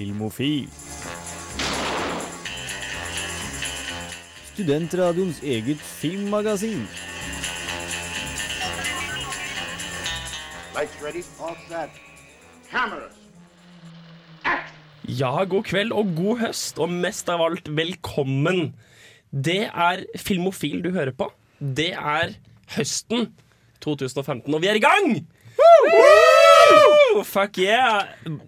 Filmofil. Studentradioens eget filmmagasin. Lights ready, all set. Cameras. Ja, god kveld og god høst, og mest av alt velkommen. Det er Filmofil du hører på. Det er høsten 2015, og vi er i gang! Woo! Fuck yeah!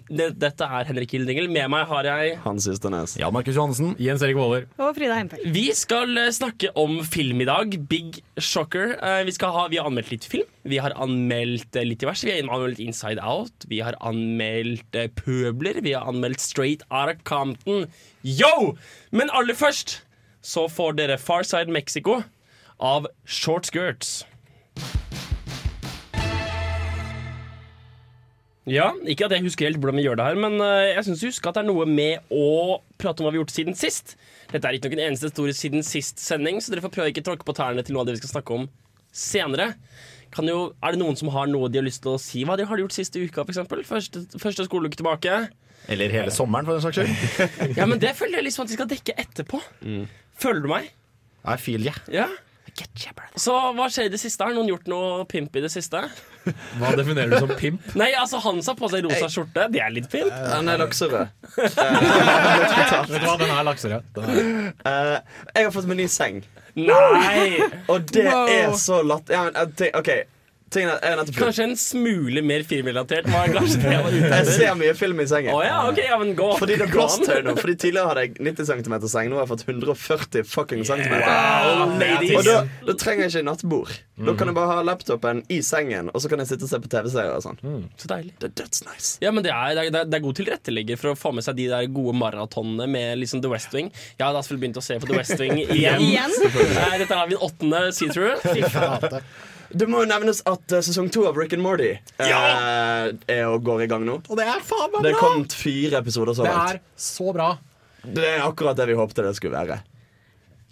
Dette er Henrik Hildingel. Med meg har jeg Hans Ysternes. Jan Markus Johansen. Jens Erik Våler. Og Frida Hempel. Vi skal eh, snakke om film i dag. Big shocker. Eh, Vi, skal ha, vi har anmeldt litt film. Vi har anmeldt litt litt diverse. Vi har anmeldt Inside Out. Vi har anmeldt eh, Pøbler. Vi har anmeldt Straight Outta Compton. Yo! Men aller først så får dere Farside Mexico av Short Skirts. Ja, Ikke at jeg husker helt hvordan vi gjør det her, men eh, jeg synes du husker at det er noe med å prate om hva vi har gjort siden sist. Dette er ikke noen eneste historie siden sist sending, så dere får prøve å ikke tråkke på tærne til noe av det vi skal snakke om senere. Kan jo, er det noen som har noe de har lyst til å si? Hva de har de gjort siste uka, f.eks.? Første, første skoleuke tilbake. Eller hele sommeren, for den saks skyld. Ja, men det føler jeg liksom at vi skal dekke etterpå. Føler du meg? I feel yeah. Ja. Så hva skjer i det siste? Har noen gjort noe pimp i det siste? Hva definerer du som pimp? Nei, altså Han har på seg rosa skjorte. Det er litt pimp. Han er lakserød. Vet du hva, den er lakserød. Den er- Eh, jeg har fått meg ny seng, Nei! og det Wow. er så latt... Ja, men, OK, er, er Kanskje en smule mer filmrelatert. Er jeg Jeg ser mye film i sengen. Oh, ja, ok, ja, men gå. Fordi det er til nå. Fordi Tidligere hadde jeg 90 cm seng, nå har jeg fått 140 fucking centimeter. Wow. Og da, da trenger jeg ikke nattbord. Da kan jeg bare ha laptopen i sengen, og så kan jeg sitte og se på TV-serier og sånn. Så deilig. Det er dødsnice. Ja, men det er, det, er, det er god tilrettelegger for å få med seg de der gode maratonene med liksom The West Wing. Jeg har da selvfølgelig begynt å se på The West Wing igjen. Igjen? Dette er min åttende see-through. Det må jo nevnes at uh, sesong to av Rick and Morty eh, er og går i gang nå. Og det er faen meg Det er bra! kommet fire episoder så Det er så bra. Det er akkurat det vi håpte det skulle være.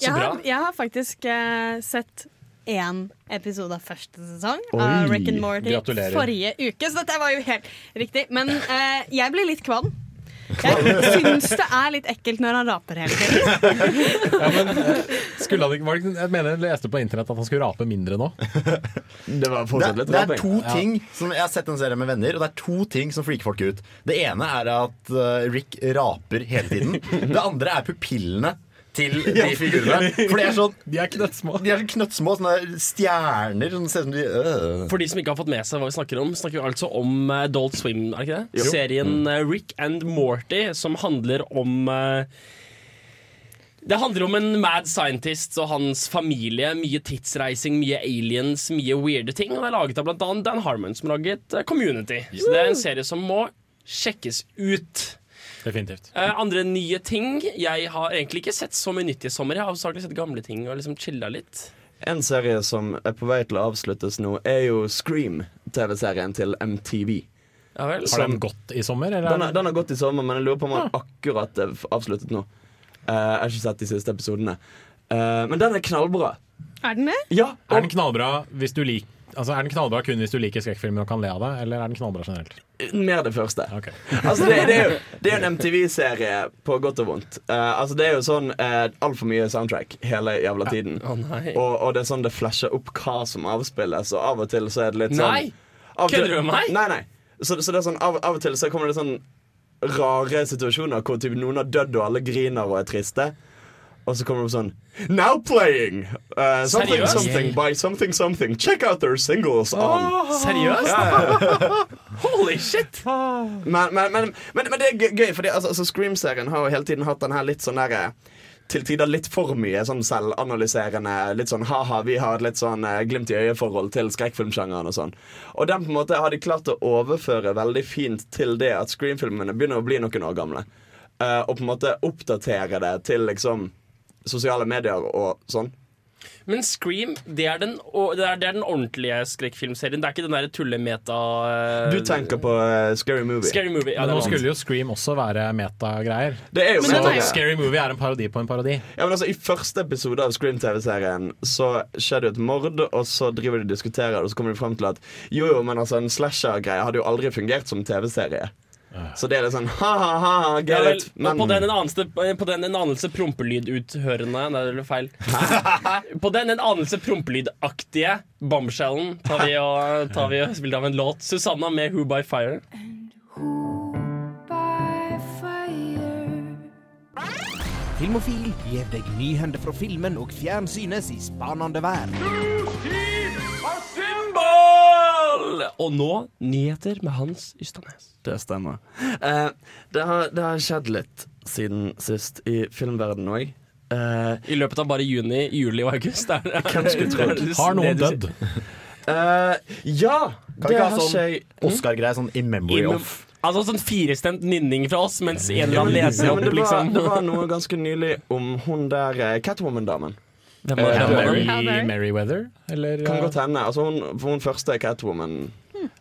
Jeg bra. har, jeg har faktisk uh, sett én episode av første sesong av Rick and Morty gratulerer. forrige uke, så dette var jo helt riktig. Men eh, jeg blir litt kvalm. Jeg syns det er litt ekkelt når han raper hele tiden. Ja, men, eh, skulle han ikke, var det, jeg mener jeg leste på internett at han skulle rape mindre nå. Det var Det, litt det er to ting som Jeg har sett en serie med venner, og det er to ting som freaker folk ut. Det ene er at eh, Rick raper hele tiden. Det andre er pupillene til de figurene. For de er sånn De er knøttsmå. De er sånn knøttsmå sånne stjerner Sånn, ser ut som de øh. For de som ikke har fått med seg hva vi snakker om, snakker vi altså om uh, Adult Swim, er det ikke det? Jo. Serien mm. Rick and Morty, som handler om eh, det handler om en mad scientist og hans familie. Mye tidsreising, mye aliens, mye weirde ting. Og det er laget av annet Dan Harmon, som har laget eh, Community. Så det er en serie som må sjekkes ut. Definitivt. Uh, andre nye ting Jeg har egentlig ikke sett så mye nytt i sommer. Jeg har hovedsakelig sett gamle ting og liksom chilla litt. En serie som er på vei til å avsluttes nå, er jo Scream, TV-serien til MTV. Ja vel. Har den gått i sommer? Eller? Den, har, den har gått i sommer, men jeg lurer på om den akkurat er avsluttet nå. Uh, jeg har ikke sett de siste episodene. Uh, men den er knallbra. Er den det? Ja, Er den knallbra hvis du lik, altså, er den knallbra kun hvis du liker skrekkfilmer og kan le av det, eller er den knallbra generelt? Mer det første. Okay. Altså det, det, er jo, det er jo en MTV-serie på godt og vondt. Uh, altså Det er jo sånn uh, altfor mye soundtrack hele jævla tiden. Ja. Oh, Og, og det er sånn det flasher opp hva som avspilles, og av og til så er det litt sånn Nei! Kødder du med meg? Nei, nei. Så, så det er sånn, av, av og til så kommer det sånn rare situasjoner hvor typ, noen har dødd og alle griner og er triste. Og så kommer det sånn Now playing! Uh, something Seriøst? something by something something. Check out their singles on. Seriøst? Holy shit! Men, men, men, men, men det er gøy, for altså, altså, Scream-serien har jo hele tiden hatt den her litt sånn derre til tider litt for mye sånn selvanalyserende. Litt sånn ha-ha, vi har et litt sånn eh, glimt i øyet-forhold til skrekkfilmsjangeren og sånn. Og den på en måte har de klart å overføre veldig fint til det at Scream-filmene begynner å bli noen år gamle. Uh, og på en måte oppdatere det til liksom sosiale medier og sånn. Men Scream, det er den, det er, det er den ordentlige skrekkfilmserien. Det er ikke den der tullemeta uh, Du tenker på uh, Scary Movie. Scary Movie. Ja, Men nå skulle jo Scream også være metagreier. Det er Men den meta- er Scary Movie er en parodi på en parodi. Ja, men altså I første episode av Scream-TV-serien Så skjer det jo et mord, og så driver de og diskuterer, og så kommer de frem til at jo, jo, men altså en slasher-greie hadde jo aldri fungert som TV-serie. Så det er litt sånn ha-ha-ha, Ja, get it. og på den en anelse, på den en anelse prompelyduthørende Nei, det er feil. på den en anelse prompelydaktige bombshellen tar vi og, tar vi og spiller av en låt. Susanna med Who By Fire. Filmofil gir deg nyhender fra filmen og fjernsynets i spanende vær. Og nå nyheter med Hans Ystadnes. Det stemmer. Eh, det, har, det har skjedd litt siden sist i filmverdenen òg. Eh, I løpet av bare juni, juli og august. Er, Hvem skulle trodd? Har noen dødd? Uh, ja! Kan Det ikke ha sånn Oscar-greie sånn in memory in of? Altså sånn firestemt nynning fra oss, mens en eller annen leser opp, det, var, liksom. det var noe ganske nylig om hun der eh, Catwoman-damen. Hvem var det? Mary, Mary Merriweather? Eller Kan eh, godt hende. Altså hun, hun første Catwoman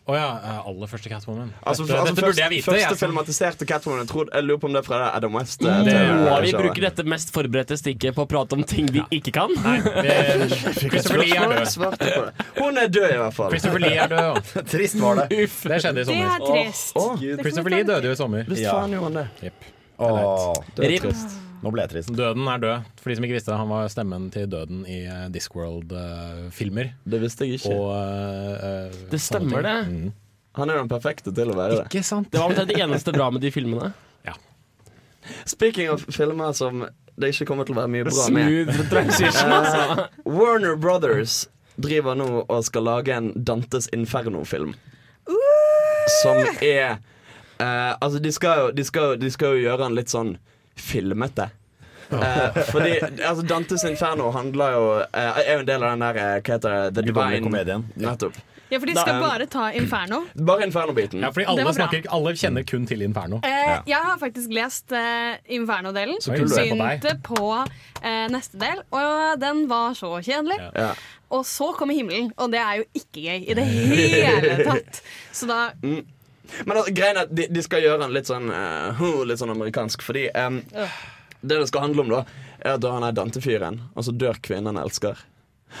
Å ja, eh, aller første Catwoman. Altså, dette, altså dette burde jeg vite. Første jeg, filmatiserte Catwoman. Jeg, tror, jeg lurer på om det er fra Adam West. Mm. Det, TV-showet. vi bruker dette mest forberedte stikket på å prate om ting vi ikke kan? Det- Christopher Lee er død. det. Hun er død, i hvert fall. Christopher Lee er død. Trist var det. Uff, det skjedde i Det sommer. er trist. Å, Christopher Lee døde jo i sommer. visst Ja. faen gjorde han det. Åh, Det er trist. Nå ble jeg trist. Døden er død. For de som ikke visste, han var stemmen til døden i eh, Discworld-filmer. Det visste jeg ikke. og uh, eh, Det stemmer det. Mm. Han er den perfekte til å være det. Ikke sant? Det var omtrent det eneste bra med de filmene. Speaking of filmer som det ikke kommer til å være mye bra med. Eh, Warner Brothers driver nå og skal lage en Dantes Inferno-film. Som er uh, Altså, de skal, jo, de, skal, jo- de skal jo gjøre den litt sånn filmete. Eh, fordi altså, Dantes Inferno handler jo eh, er jo en del av den der eh, Hva heter det? The Divine komedien. Nettopp. Ja, for de skal Da- bare ta Inferno. Bare Inferno-biten. Ja, fordi Det alle, var bra. snakker, alle kjenner kun til Inferno. Eh, Jeg har faktisk lest eh, Inferno-delen. Så kul du er. Begynte på eh, neste del, og den var så kjedelig. Ja. Ja. Og så kommer himmelen, og det er jo ikke gøy i det hele tatt. Så da Men altså, greien er at de, de skal gjøre den litt sånn uh, Litt sånn amerikansk. Fordi um, det det skal handle om, da, er at da han er Dante-fyren, og så dør kvinnen han elsker.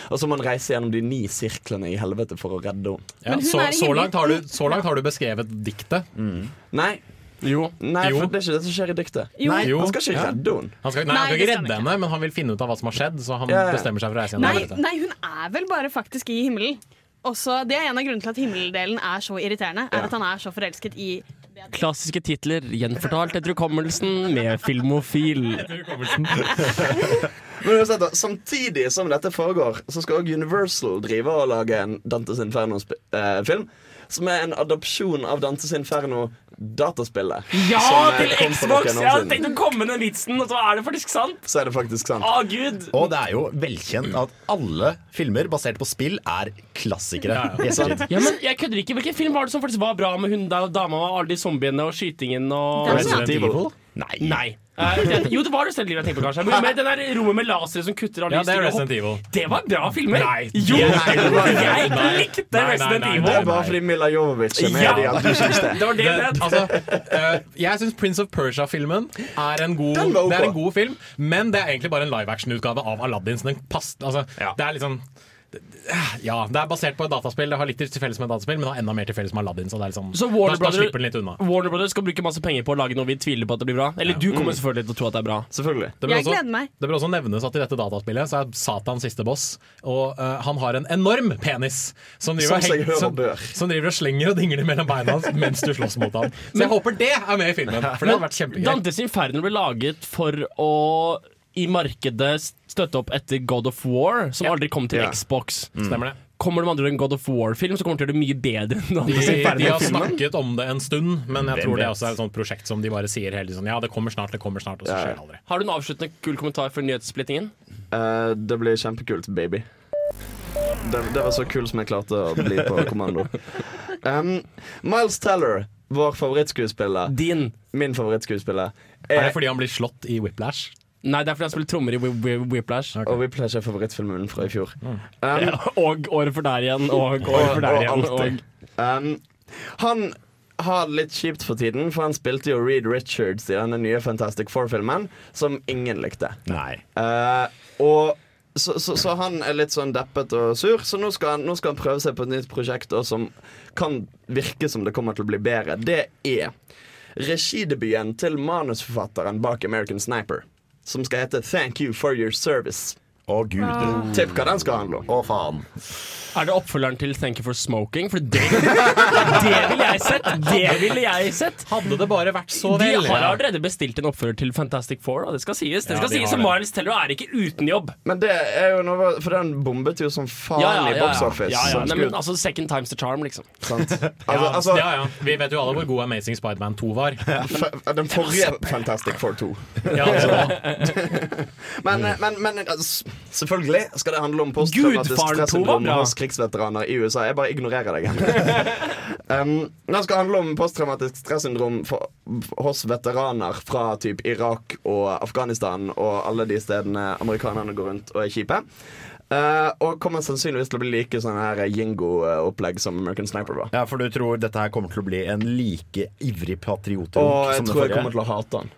Og så må han reise gjennom de ni sirklene i helvete for å redde henne. Ja, så, så, langt har du, så langt har du beskrevet diktet. Nei, Jo. nei Jo. for det er ikke det som skjer i diktet. Jo. Nei, Han skal ikke Ja. redde henne. Han skal, nei, Nei, han skal ikke redde henne, men han vil finne ut av hva som har skjedd. Så han Ja, ja. bestemmer seg for å reise gjennom Nei, nei, hun er vel bare faktisk i himmelen. Også, det er en av grunnene til at himmeldelen er så irriterende. Er at han er så forelsket i Klassiske titler gjenfortalt etter hukommelsen med Filmofil. Men uansett, samtidig som dette foregår, så skal også Universal drive og lage en Dantes Inferno-film. Som er en adopsjon av Dantes Inferno-dataspillet. Ja, eh, til Xbox! Jeg hadde tenkt å komme med den vitsen, og så er det faktisk sant. Så er det faktisk sant. Å, gud. Og det er jo velkjent at alle filmer basert på spill er klassikere. Ja, ja. Sant? Ja, men jeg kødder ikke. Hvilken film var det som faktisk var bra med hun og dama og alle de zombiene og skytingen og Den Resident som- Evil? Nei. Nei. Det- jo, det var det stedet jeg tenkte på, kanskje. Men med den der rommet med lasere som kutter alle Ja, det er Resident. Evil. Det var bra filmer. Nei. Jo, Nei, jeg nei, likte nei, nei, Resident nei, Evil. Det er bare fordi Mila Jovovic er med Ja. i de andre det. Det var det Det, det altså, uh, jeg syns Prince of Persia-filmen er, en god- Den var ok. det er en god film, men det er egentlig bare en live action-utgave av Aladdin. Så den pass, altså, Det er liksom Ja, det er basert på et dataspill. Det har litt til felles med et dataspill, men det har enda mer til felles med Aladdin. Så det er liksom, Så Warner da, da Brothers- den litt unna. Warner Brothers skal bruke masse penger på å lage noe vi tviler på at det blir bra. Eller du kommer selvfølgelig til å tro at det er bra. Selvfølgelig. Det bør, Jeg også, gleder meg. det bør også nevnes at i dette dataspillet så er Satan siste boss, og uh, han har en enorm penis som driver, Som heng- som, som driver og slenger og dingler mellom beina hans mens du slåss mot ham. Så jeg håper det er med i filmen, for det hadde vært kjempegøy. Dantes Inferno ble laget for å i markedet støtte opp etter God of War, som Ja. aldri kom til Ja. Xbox. Stemmer det. Kommer de andre en God of War-film, så kommer de til å gjøre det mye bedre enn De, de har snakket om det en stund, men jeg tror det også er et sånt prosjekt som de bare sier hele tiden sånn Ja, det kommer snart, det kommer snart, og så skjer det aldri. Har du en avsluttende kul kommentar for nyhetssplittingen? Uh, det blir kjempekult, baby. Det, det var så kul som jeg klarte å bli på kommando. Um, Miles Teller, vår favorittskuespiller, Din. min favorittskuespiller, Er er, det fordi han blir slått i Whiplash? Nei, det er fordi han spiller trommer i Whi- Whi- Whiplash. Okay. og Whiplash er favorittfilmen fra i fjor. Um, Ja, og året for der igjen, og året for der og igjen. Og, Og Um, han har det litt kjipt for tiden, for han spilte jo Reed Richards i denne nye Fantastic Four-filmen, som ingen likte. Nei. Uh, og så, så, så han er litt sånn deppet og sur, så nå skal han, nå skal han prøve seg på et nytt prosjekt og som kan virke som det kommer til å bli bedre. Det er regidebuten til manusforfatteren bak American Sniper. Som skal hete Thank You For Your Service. Å, gud. Tipp hva den skal handle om. Å, faen. Er det oppfølgeren til Thank You for Smoking? For det, det ville jeg sett! Det ville jeg sett! Hadde det bare vært så De vel. har allerede bestilt en oppfølger til Fantastic Four, og det skal sies. Det Ja, skal de sies. Miles Teller er ikke uten jobb. Men det er jo noe For den bombet jo som faen i box office. Ja, ja. Nei, men, altså, second time's the charm, liksom. sant? Ja, Altså, altså, ja, ja. Vi vet jo alle hvor god Amazing Spiderman 2 var. Den forrige Fantastic Four 2. Ja, altså, Men, men, men altså, selvfølgelig skal det handle om posttraumatisk Gudfaren 2 var bra. Krigsveteraner i USA. Jeg bare ignorerer deg. Nå um, det skal handle om posttraumatisk stressyndrom for, hos veteraner fra typ Irak og Afghanistan og alle de stedene amerikanerne går rundt og er kjipe. Uh, og kommer sannsynligvis til å bli like sånn her Jingo-opplegg som American Sniper var. Ja, For du tror dette her kommer til å bli en like ivrig patriot Og jeg tror jeg kommer til å hate han.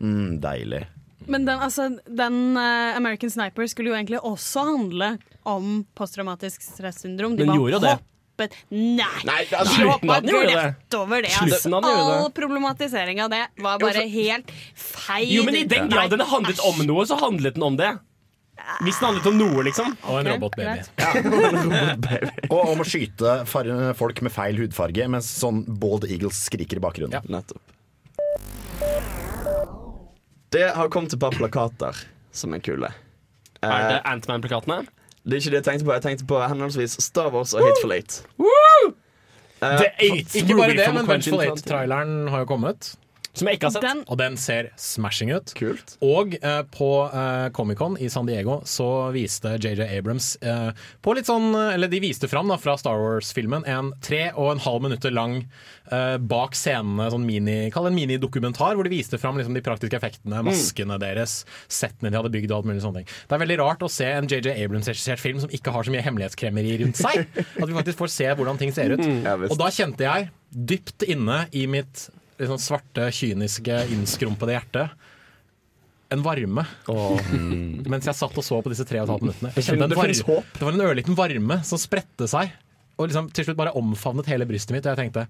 Mm, deilig. Men den, altså, den uh, American Sniper skulle jo egentlig også handle om posttraumatisk stressyndrom. De Den bare gjorde jo det. hoppet Nei! Nei, De altså, Slutten av den gjorde det. rett over det. Slutten Altså, av den gjorde det. all problematisering av det var bare helt feil. Jo, men i den grad den handlet om noe, så handlet den om det. Hvis den handlet om noe, liksom. og en robotbaby. Og om å skyte far folk med feil hudfarge mens sånn Bald Eagles skriker i bakgrunnen. Ja. Nettopp. Det har kommet et par plakater som er kule. Er Eh, det Antman-plakatene? Det er ikke det jeg tenkte på. Jeg tenkte på henholdsvis Star Wars og Hateful Eight. Uh, Ikke bare det, men Hateful Eight-traileren har jo kommet. Som jeg ikke har sett. Den, Og den ser smashing ut. Kult. Og eh, på eh, Comic-Con i San Diego så viste JJ Abrams eh, på litt sånn Eller de viste fram da, fra Star Wars-filmen en tre og en halv minutter lang eh, bak scenene sånn mini, Kall det en minidokumentar, hvor de viste fram liksom, de praktiske effektene, maskene deres, settene de hadde bygd og alt mulig sånne ting. Det er veldig rart å se en JJ Abrams-regissert film som ikke har så mye hemmelighetskremmeri rundt seg. At vi faktisk får se hvordan ting ser ut. Ja, og da kjente jeg dypt inne i mitt sånn svarte, kyniske, innskrumpede hjertet en varme mens jeg satt og så på disse tre og et halvt minuttene. Jeg kjente en Det varme, det var en ørliten varme som spredte seg, og liksom til slutt bare omfavnet hele brystet mitt. Og jeg tenkte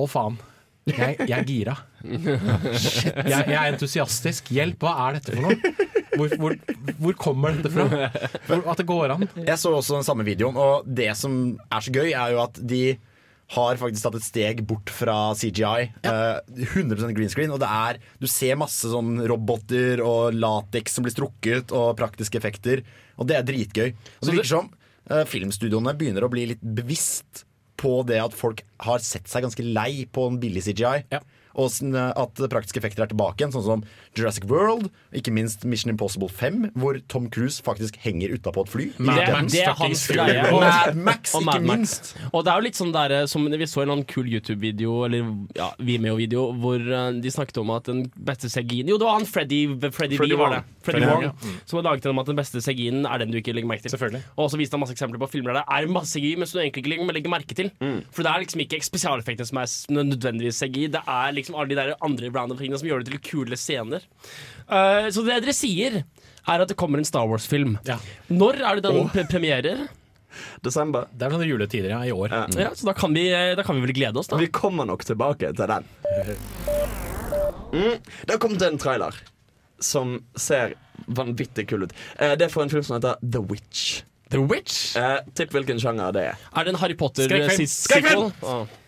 å faen, jeg, jeg er gira. Shit, jeg, jeg er entusiastisk. Hjelp, hva er dette for noe? Hvor, hvor, hvor kommer dette fra? Hvor, at det går an? Jeg så også den samme videoen, og det som er så gøy, er jo at de har faktisk tatt et steg bort fra CGI. Eh, 100 green screen. Og det er, du ser masse sånn roboter og lateks som blir strukket, og praktiske effekter. Og det er dritgøy. Og det virker som eh, filmstudioene begynner å bli litt bevisst på det at folk har sett seg ganske lei på en billig CGI. Ja. Og at praktiske effekter er tilbake igjen, sånn som Jurassic World, ikke minst Mission Impossible 5, hvor Tom Cruise faktisk henger utapå et fly. Mad Det, Max det er hans greie. Og- Mad Max, ikke Mad Max. minst. Og det er jo litt sånn der, som Vi så en annen kul YouTube-video Eller ja, Vimeo-video hvor eh, de snakket om at den beste CGI-en Jo, det var han Freddy, Freddy, Freddy V, var det. Freddy Wong. Som har laget den om at den beste CGI-en er den du ikke legger merke til. Og så viste han masse eksempler på filmer der det er masse CGI, men som du egentlig ikke legger, merke til. For det er liksom ikke spesialeffektene som er nødvendigvis CGI, det er liksom alle de der andre random tingene som gjør det til kule scener. Uh, så det dere sier, er at det kommer en Star Wars-film. Ja. Når er det den oh. premierer? Desember. Det er sånne juletider ja, i år. Ja. Ja, så da kan, vi, eh, da kan vi vel glede oss, da. Vi kommer nok tilbake til den. Mm. Det har kommet en trailer som ser vanvittig kul ut. Eh, det er for en film som heter The Witch. The Witch? Eh, Tipp hvilken sjanger det er. Er det en Harry Skrekkfilm. Potter-sequel?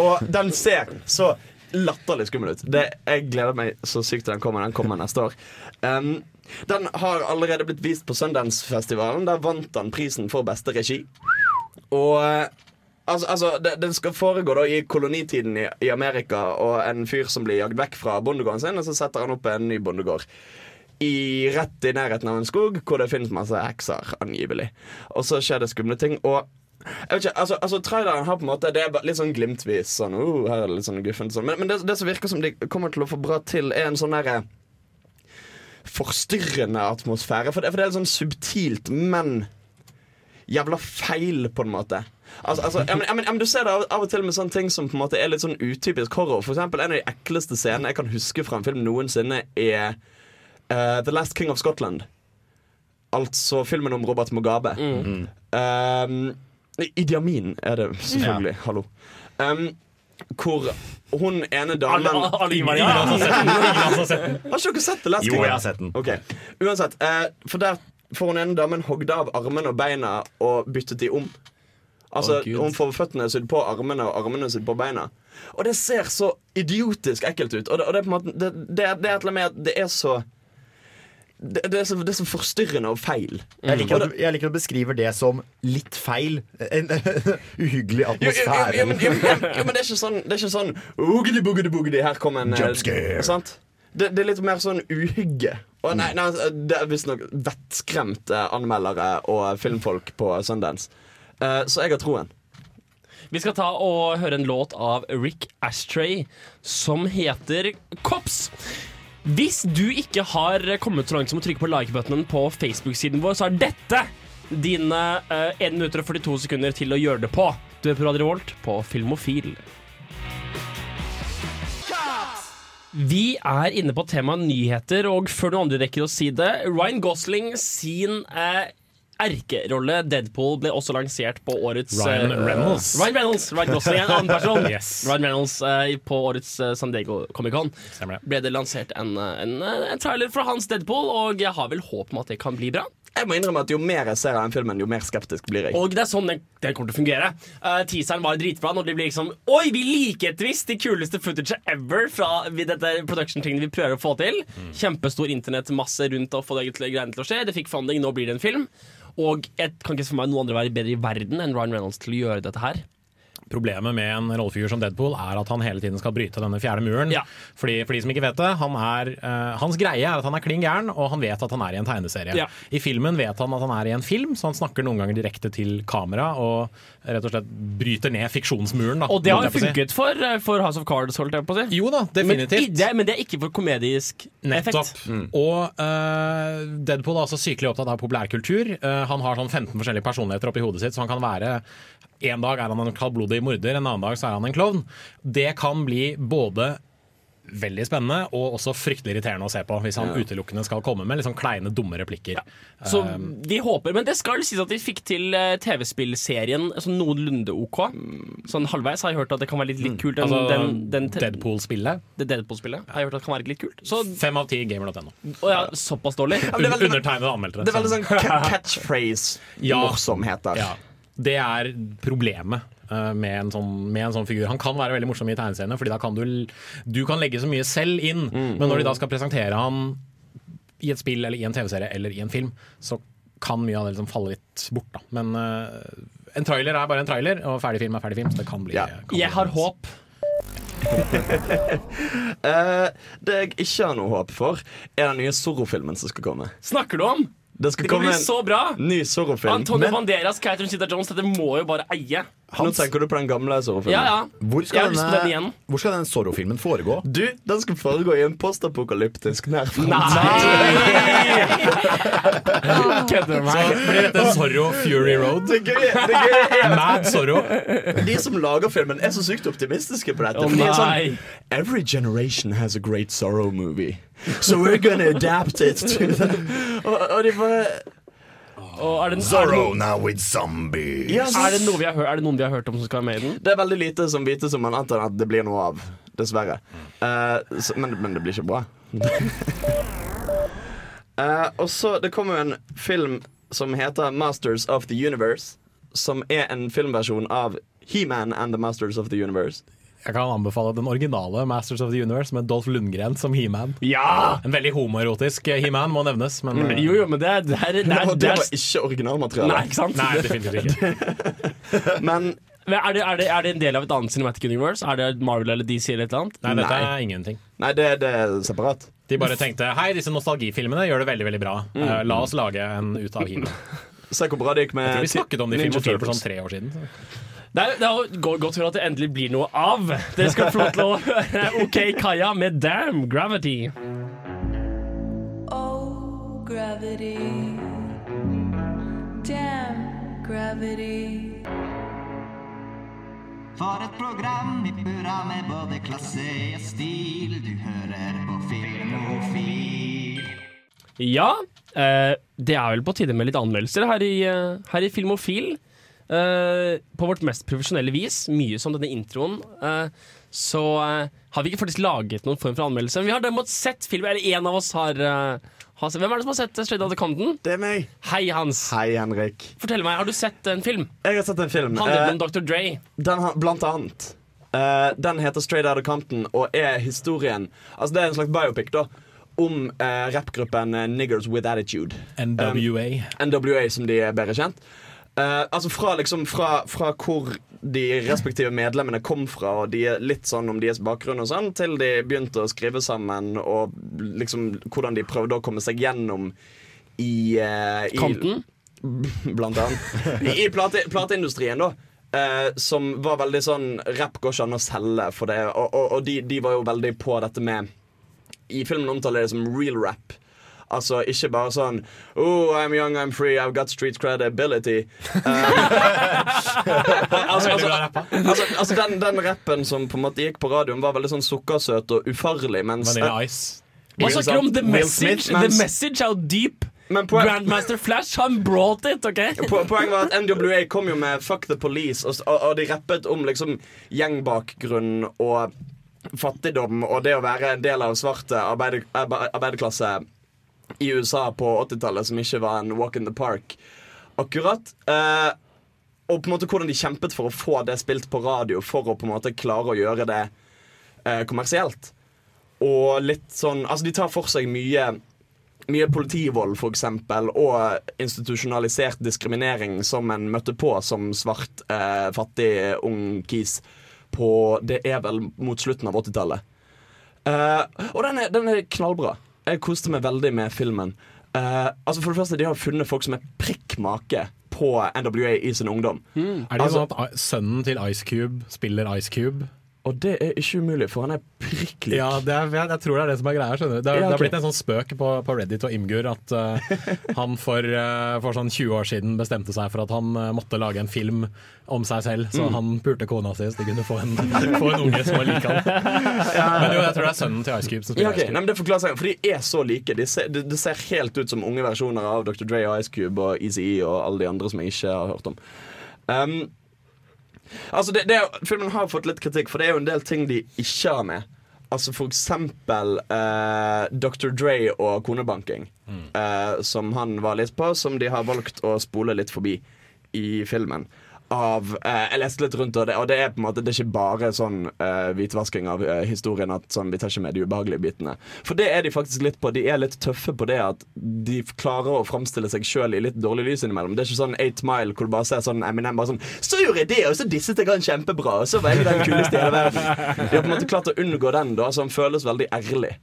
Og den ser så latterlig skummel ut. Det, jeg gleder meg så sykt til den kommer. Den kommer neste år. Um, den har allerede blitt vist på Sundance-festivalen. Der vant han prisen for beste regi. Og eh, altså, altså Den skal foregå da i kolonitiden i, i Amerika, og en fyr som blir jagd vekk fra bondegården sin, og så setter han opp en ny bondegård. I, rett i nærheten av en skog hvor det finnes masse hekser, angivelig. Og så skjer det skumle ting. Og jeg vet ikke, altså, altså Traileren har på en måte Det er litt sånn glimtvis. Sånn, oh, her er det litt sånn guffent sånn. Men, men det, det som virker som de kommer til å få bra til, er en sånn derre forstyrrende atmosfære. For det, for det er litt sånn subtilt, men jævla feil, på en måte. Altså, altså, jeg, men, jeg, men, ja, men Du ser det av, av og til med sånne ting som på en måte er litt sånn utypisk horror. For eksempel En av de ekleste scenene jeg kan huske fra en film noensinne, er uh, The Last King of Scotland. Altså filmen om Robert Mugabe. Um, Idi Amin er det selvfølgelig. Hallo. Um, hvor hun ene damen Alle, ja. Har. Ikke dere sett det? King? Jo, jeg har sett den. Okay. Uansett, uh, for der får hun ene damen hogd av armene og beina og byttet de om. Altså, oh. Hun får føttene sydd på armene og armene sydd på beina. Og det ser så idiotisk ekkelt ut. Og det, og det er på en måte Det, det, det er et eller annet med at det er så det, det, er så, det er så forstyrrende og feil. Jeg liker, Og at, du- jeg liker at du beskriver det som litt feil. En uhyggelig atmosfære. jo, jo, jo, men, jo, men, jo, men det er ikke sånn, det er ikke sånn Oogedy boogedy boogedy, her kom en eh, Sant? Det, det er litt mer sånn uhygge. Og nei, nei, altså, det er visstnok vettskremte anmeldere og filmfolk på Sundance. Eh, så jeg har troen. Vi skal ta og høre en låt av Rick Ashtray som heter Kops. Hvis du ikke har kommet så langt som å trykke på like-buttonen på Facebook-siden vår, så er dette dine uh, 1 minutter og 42 sekunder til å gjøre det på. Du er på Radio Revolt på Filmofil. Vi er inne på temaet nyheter, og før noen andre rekker å si det Ryan Gosling sin eh, erkerolle Deadpool ble også lansert på årets Ryan Reynolds. Reynolds. Ryan Reynolds, Ryan Gosling en annen person. Yes. Ryan Reynolds uh, På årets uh, San Diego Comic-Con ble det lansert en, eh, en, eh, en trailer fra hans Deadpool, og jeg har vel håp om at det kan bli bra. Jeg må innrømme at Jo mer jeg ser av den filmen, jo mer skeptisk blir jeg. Og det er sånn den, den kommer til å fungere. Uh, teaseren var dritbra når det blir liksom Oi, vi liker et visst de kuleste footage ever fra dette production-tingene vi prøver å få til. Kjempestor internettmasse rundt å få det greiene til å skje. Det fikk funding, nå blir det en film. Og jeg kan ikke for meg noen andre være bedre i verden enn Ryan Reynolds til å gjøre dette her. Problemet med en rollefigur som Deadpool er at han hele tiden skal bryte denne fjerde muren. Ja. Fordi, for de som ikke vet det, han er, uh, Hans greie er at han er klin gæren, og han vet at han er i en tegneserie. Ja. I filmen vet han at han er i en film, så han snakker noen ganger direkte til kamera og rett og slett bryter ned fiksjonsmuren. Da, Og det har jo jeg si. funket for, eh, for House of Cards, holdt jeg på å si. Jo da, Men, definitivt. det, men det er ikke for komedisk Nettopp. effekt. Og uh, Deadpool er også sykelig opptatt av populærkultur. Uh, han har sånn 15 forskjellige personligheter oppi hodet sitt, så han kan være En dag er han en kaldblodig morder, en annen dag så er han en klovn. Det kan bli både veldig spennende og også fryktelig irriterende å se på hvis han utelukkende skal komme med sånn kleine, dumme replikker. Så de vi håper, Men det skal sies at de fikk til eh, TV-spillserien sånn noenlunde OK. Sånn halvveis har jeg hørt at det kan være litt, litt kult. Den, altså, den, den, Deadpool-spillet. det Deadpool-spillet har jeg hørt at det kan være litt kult. Så Fem av ti gamer.no. ja, såpass dårlig. Ja, er Undertegnede anmeldte Det er veldig så- sånn ca- Ja. catchphrase-morsomheter. Ja, det er problemet eh, med en, sånn, med en sånn figur. Han kan være veldig morsom i tegneseriene, Fordi da kan du, du kan legge så mye selv inn. Mm. Men når de da skal presentere han i et spill eller i en TV-serie eller i en film, så kan mye av det liksom falle litt bort. da Men uh, en trailer er bare en trailer, og ferdig film er ferdig film. Så det kan bli, Ja. kan bli Jeg har håp. uh, det jeg ikke har noe håp for, er den nye Zorro-filmen som skal komme. Snakker du om? Det skal Det kan komme bli så bra! en ny Zorro-film. Antonio Banderas, Catherine Zeta-Jones, dette må jo bare eie. Nå tenker du på den gamle Zorro-filmen? Ja, ja. Hvor skal, den denne, denne Zorro-filmen foregå? Du, den skal foregå i en postapokalyptisk nær framtid. Kødder du meg? blir dette Zorro Fury Road. Det gøy, det gøye er Mad Zorro. de som lager filmen, er så sykt optimistiske på dette. Oh, er nei. sånn Every generation has a great Zorro movie. So we're gonna adapt it to them. Og, og de bare Og er, det, er, det Zorro noe, now with zombies. Yes. er, det noe vi har er det noen vi har hørt om som skal være med i den? Det er veldig lite som vites om man antar at det blir noe av. Dessverre. Uh, så, men, men det blir ikke bra. uh, og så Det kommer jo en film som heter Masters of the Universe. Som er en filmversjon av He-Man and the Masters of the Universe. Jeg kan anbefale den originale Masters of the Universe med Dolph Lundgren som He-Man. Ja! En veldig homoerotisk eh, He-Man må nevnes, men eh, Jo, jo, men det er, det er, det er, det det var ikke originalmateriale. Nei, ikke sant? Nei, definitivt ikke. Men Men er, det, er, det, er det en del av et annet Cinematic Universe? Er det Marvel eller DC eller et eller annet? Nei, dette Nei. er ingenting. Nei, det, det er separat. De bare tenkte hei, disse nostalgifilmene gjør det veldig veldig bra. Eh, la oss lage en ut av He-Man. Se hvor bra det gikk med Vi snakket om de filmene for sånn tre år siden. Så. Det er, det er godt å for at det endelig blir noe av. Dere skal få lov til å høre OK Kaja med Damn Gravity. Oh, gravity. Damn gravity. For et program i burra med både klasse og stil. Du hører på Filmofil. Ja, eh, det er vel på tide med litt anmeldelser her i, eh, her i Filmofil. Eh, på vårt mest profesjonelle vis, mye som denne introen, uh, så uh, har vi ikke faktisk laget noen form for anmeldelse. Men vi har derimot sett film, eller en av oss har, har sett Hvem er det som har sett Straight Outta Compton? Det er meg. Hei, Hans. Hei, Henrik. Fortell meg, har du sett en film? Jeg har sett en film. Handler den om Dr. Dre? Den har, blant annet. Eh, den heter Straight Outta Compton og er historien Altså Det er en slags biopic da om uh, rappgruppen Niggers With Attitude. NWA. NWA, som de er bedre kjent. Eh, altså fra, liksom, fra, fra hvor de respektive medlemmene kom fra, og de litt sånn om deres bakgrunn, og sånn til de begynte å skrive sammen, og liksom hvordan de prøvde å komme seg gjennom i, uh, i Kanten? Blant annet. I, i plate, plateindustrien, da. Uh, som var veldig sånn Rapp går ikke an å selge for det. Og, og, og de, de var jo veldig på dette med I filmen omtaler de det som real rap. Altså ikke bare sånn Oh, I'm young, I'm free, I've got street credibility. Um, altså, altså, altså, altså den, den rappen som på en måte gikk på radioen, var veldig sånn sukkersøt og ufarlig. Mens Vanilla Ice. Hva snakker du om? The Message? Mens- The Message er deep. Men poen- Grandmaster Flash, han brought it, OK? Po- Poenget var at NWA kom jo med 'Fuck the Police', og, og, de rappet om liksom gjengbakgrunn og fattigdom og det å være en del av svarte arbeider, arbe- arbeiderklasse i USA på 80-tallet, som ikke var en walk in the park. Akkurat. Eh, og på en måte hvordan de kjempet for å få det spilt på radio, for å på en måte klare å gjøre det eh, kommersielt. Og litt sånn Altså, de tar for seg mye mye politivold, eksempel, og institusjonalisert diskriminering som en møtte på som svart, eh, fattig, ung kis på Det er vel mot slutten av 80-tallet. Eh, og den er, den er knallbra. Jeg koste meg veldig med filmen. Uh, altså For det første, de har funnet folk som er prikk make på NWA i sin ungdom. Er det Altså- sånn at sønnen til Ice Cube spiller Ice Cube? Og det er ikke umulig, for han er prikk lik. Ja, det er, jeg, tror det er det som er greia. skjønner du Det, er- Ja, det har blitt en sånn spøk på, på Reddit og Imgur at uh, han for, uh, for sånn 20 år siden bestemte seg for at han uh, måtte lage en film om seg selv. Så Mm. han pulte kona si så de kunne få en, få en unge som var lik han. Men jo, jeg tror det er sønnen til Ice Cube som Ja, okay. ok. Ice Nei, Cube. men det forklarer seg For de er så like. De ser, det, de ser helt ut som unge versjoner av Dr. Dre og Ice Cube og Eazy-E og alle de andre som jeg ikke har hørt om. Um, altså det, det, Filmen har fått litt kritikk, for det er jo en del ting de ikke har med. Altså For eksempel eh, Dr. Dre og konebanking, eh, som han var litt på, som de har valgt å spole litt forbi i filmen. Av, eh, jeg leste litt rundt, og det, og det er på en måte Det er ikke bare sånn eh, hvitvasking av eh, historien at sånn, vi tar ikke med de ubehagelige bitene. For det er de faktisk litt på. De er litt tøffe på det at de klarer å framstille seg sjøl i litt dårlig lys innimellom. Det er ikke sånn Eight Mile hvor du bare ser sånn Eminem bare sånn Så gjorde jeg det, og så disset jeg han kjempebra, og så var jeg den kuleste i hele verden. De har på en måte klart å unngå den, da, som føles veldig ærlig.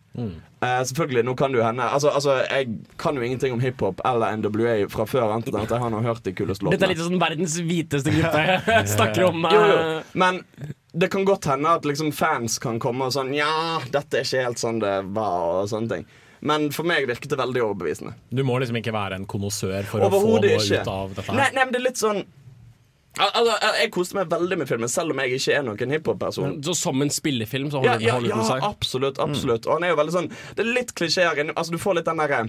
Eh, selvfølgelig, nå kan det jo hende altså, altså, Jeg kan jo ingenting om hiphop eller NWA fra før, Enten at jeg har hørt de kuleste låtene. Dette er litt sånn verdens hviteste gruppe snakker om. Jo, jo. eh, Men det kan godt hende at liksom fans kan komme og sånn Ja, dette er ikke helt sånn det var, og sånne ting. Men for meg virket det veldig overbevisende. Du må liksom ikke være en konnoissør for å få noe ikke. ut av dette Nei, nei, men det er litt sånn Al altså, Jeg koste meg veldig med filmen, selv om jeg ikke er noen hiphop-person. Så som en spillefilm så holder, ja, ja, den ja, seg. absolutt. absolutt Og han er jo veldig sånn Det er litt klisjeer Altså, du får litt den derre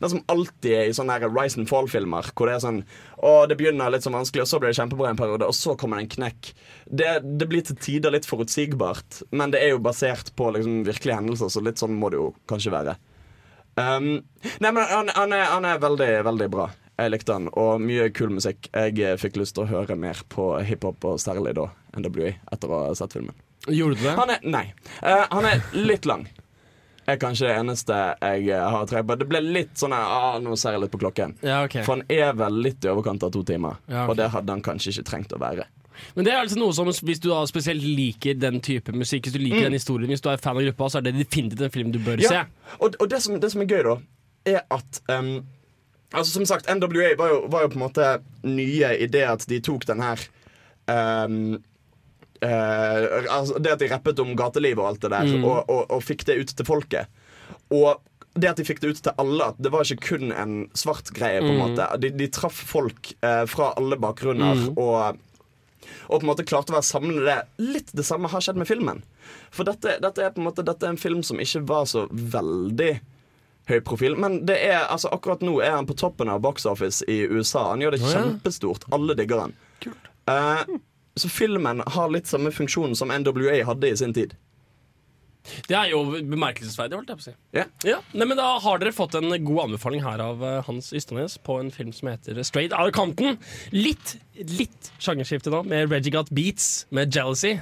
det som alltid er i sånne her Rise and Fall-filmer. Hvor det er sånn Å, det begynner litt sånn vanskelig, og så blir det kjempebra en periode, og så kommer det en knekk. Det, det blir til tider litt forutsigbart, men det er jo basert på liksom, virkelige hendelser, så litt sånn må det jo kanskje være. Um, nei, men han, han, er, han er veldig, veldig bra. Jeg likte han, og mye kul musikk. Jeg eh, fikk lyst til å høre mer på hiphop, og særlig da NWA, etter å ha sett filmen. Gjorde du det? Han er, nei. Uh, han er litt lang. Er kanskje det eneste jeg eh, har tre på. Det ble litt sånn ah, Nå ser jeg litt på klokken. Ja, okay. For han er vel litt i overkant av to timer. Ja, okay. Og det hadde han kanskje ikke trengt å være. Men det er altså noe som Hvis du da spesielt liker den type musikk, hvis du liker Mm. den historien, hvis du er fan av gruppa, så er det definitivt en film du bør Ja, se. Og, og det, som, det som er gøy, da, er at um, Altså Som sagt, NWA var jo, var jo på en måte nye i det at de tok den her um, uh, altså Det at de rappet om gatelivet og alt det der, Mm. og, og, og fikk det ut til folket. Og det at de fikk det ut til alle, at det var ikke kun en svart greie. på en Mm. måte De, de traff folk eh, fra alle bakgrunner. Mm. Og og på en måte klarte å være samlende det. Litt det samme har skjedd med filmen. For dette, dette er på en måte Dette er en film som ikke var så veldig høy profil. Men det er, altså, akkurat nå er han på toppen av box office i USA. Han gjør det kjempestort. Alle digger han. Uh, så filmen har litt samme funksjon som NWA hadde i sin tid. Det er jo bemerkelsesverdig, holdt jeg på å si. Ja. Ja, nei, men Da har dere fått en god anbefaling her av eh, Hans Ysternes på en film som heter Straight Out of Compton. Litt, litt sjangerskifte nå, med Reggie Got Beats med Jealousy.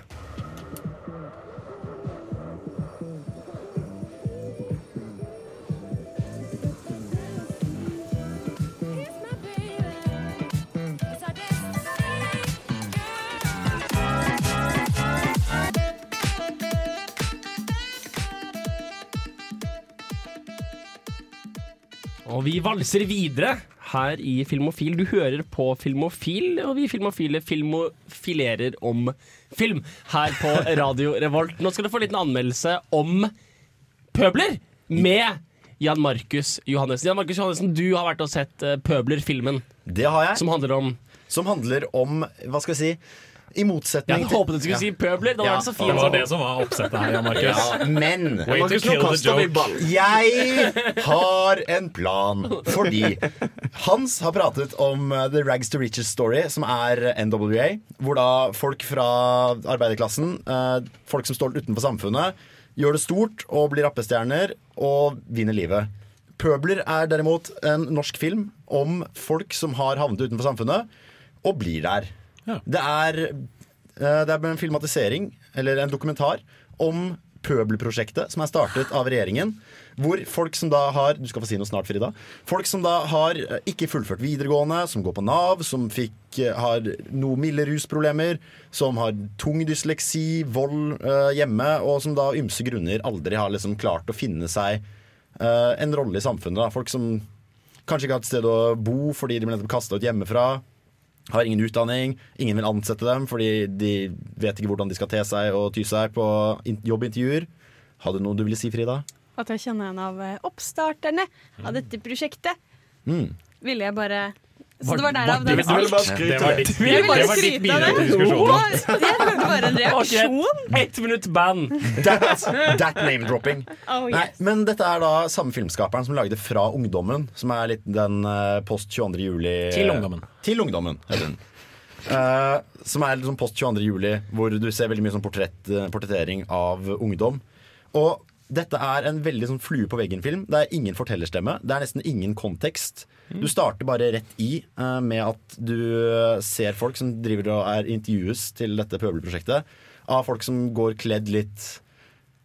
Og vi valser videre her i Filmofil. Du hører på Filmofil, og vi filmofile filmofilerer om film her på Radio Revolt. Nå skal du få en liten anmeldelse om pøbler med Jan Markus Johannessen. Jan Markus Johannessen, du har vært og sett eh, Pøbler-filmen. Det har jeg. Som handler om Som handler om, hva skal jeg si I motsetning Jeg håpet du skulle si pøbler. Det var det så fint. Det var det som var oppsettet her, Jan Markus. Ja, men ball. Jeg har en plan. Fordi Hans har pratet om uh, The Rags to Riches Story, som er NWA. Hvor da folk fra arbeiderklassen, uh, folk som står utenfor samfunnet, gjør det stort og blir rappestjerner og vinner livet. Pøbler er derimot en norsk film om folk som har havnet utenfor samfunnet og blir der. Ja. Det er Eh, Det er en filmatisering, eller en dokumentar, om Pøbelprosjektet, som er startet av regjeringen. Hvor folk som da har Du skal få si noe snart, Frida. Folk som da har eh, ikke fullført videregående, som går på Nav, som fikk, eh, har noe milde rusproblemer, som har tung dysleksi, vold eh, hjemme, og som da av ymse grunner aldri har liksom klart å finne seg eh, en rolle i samfunnet. Da. Folk som kanskje ikke har et sted å bo fordi de ble nettopp kasta ut hjemmefra har ingen utdanning, ingen vil ansette dem fordi de vet ikke hvordan de skal te seg og ty seg på jobbintervjuer. Hadde du noe du ville si, Frida? At jeg kjenner en av eh, oppstarterne av dette prosjektet. Mm. Ville jeg bare Så det var var derav den du ville bare skryte av det. Jeg vil bare det var ditt skryte av bidrag til det. Jeg hørte bare en reaksjon. Ett minutt band. That, that name-dropping. Oh, Nei, men dette er da samme filmskaperen som lagde Fra ungdommen, som er litt den eh, post 22. juli Til ungdommen. Til ungdommen, heter den. Uh, som er liksom post 22. juli, hvor du ser veldig mye sånn portrett, eh, portrettering av ungdom. Og dette er en veldig sånn flue på veggen-film. Det er ingen fortellerstemme. Det er nesten ingen kontekst. Du starter bare rett i uh, med at du eh, ser folk som driver og er intervjues til dette pøbelprosjektet. Av folk som går kledd litt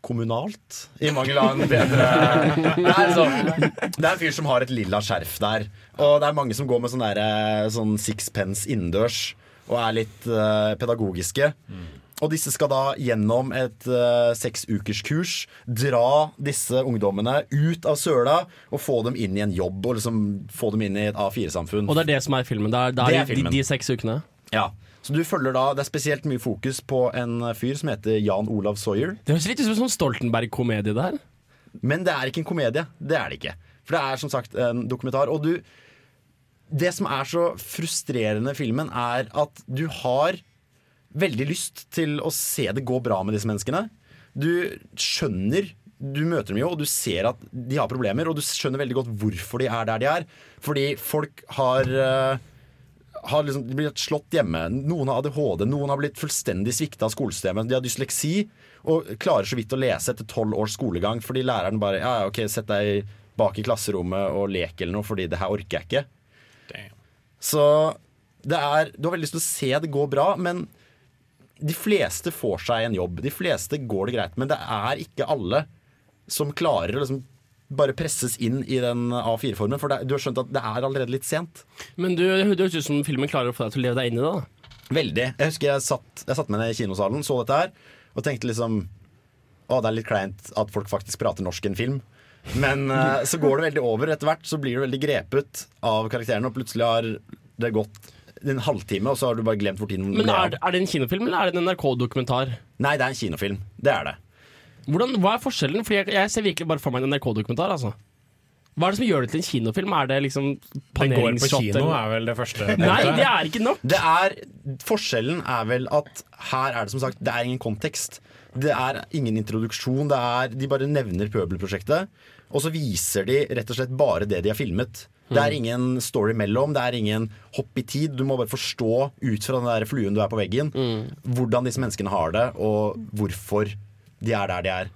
kommunalt, i mangel av en bedre det er, sånn, det er en fyr som har et lilla skjerf der. Og det er mange som går med sånn, der, eh, sånn sixpence innendørs og er litt uh, pedagogiske. Og disse skal da gjennom et uh, seksukerskurs dra disse ungdommene ut av søla og få dem inn i en jobb. Og liksom få dem inn i et A4-samfunn. Og det er det som er filmen. Det er, det er, Det er de, filmen. de seks ukene. Ja. Så du følger da, Det er spesielt mye fokus på en fyr som heter Jan Olav Sawyer. Det høres litt ut som en sånn Stoltenberg-komedie der. Men det er ikke en komedie. Det er det ikke. For det er som sagt en dokumentar. Og du Det som er så frustrerende i filmen, er at du har veldig lyst til å se det gå bra med disse menneskene. Du skjønner Du møter dem jo, og du ser at de har problemer, og du skjønner veldig godt hvorfor de er der de er. Fordi folk har eh, har liksom, de blitt slått hjemme. Noen har ADHD, noen har blitt fullstendig svikta av skolesystemet. De har dysleksi og klarer så vidt å lese etter tolv års skolegang fordi læreren bare ja, ok, Sett deg bak i klasserommet og lek eller noe, fordi det her orker jeg ikke. Så det er, du har veldig lyst til å se det gå bra, men de fleste får seg en jobb. De fleste går det greit, men det er ikke alle som klarer å liksom bare presses inn i den A4-formen. For det, du har skjønt at det er allerede litt sent. Men du, det høres ut som filmen klarer å få deg til å leve deg inn i det. da Veldig. Jeg husker jeg satt, jeg satt meg ned i kinosalen, så dette her, og tenkte liksom Å, det er litt kleint at folk faktisk prater norsk i en film. Men eh, så går det veldig over. Etter hvert så blir du veldig grepet av karakterene, og plutselig har det gått en halvtime, og så har du bare glemt hvor tiden Men er, er det en kinofilm eller er det en NRK-dokumentar? Nei, det er en kinofilm. Det er det. Hvordan, Hva er forskjellen? Fordi jeg, jeg ser virkelig bare for meg en NRK-dokumentar. Altså. Hva er det som gjør det til en kinofilm? Er det liksom Den går på kino, er vel det første. Nei, det er ikke nok. Det er, forskjellen er vel at her er det som sagt Det er ingen kontekst. Det er ingen introduksjon. Det er, de bare nevner Pøbelprosjektet, og så viser de rett og slett bare det de har filmet. Det er ingen story mellom, det er ingen hopp i tid. Du må bare forstå ut fra den der fluen du er på veggen, hvordan disse menneskene har det, og hvorfor de er der de er.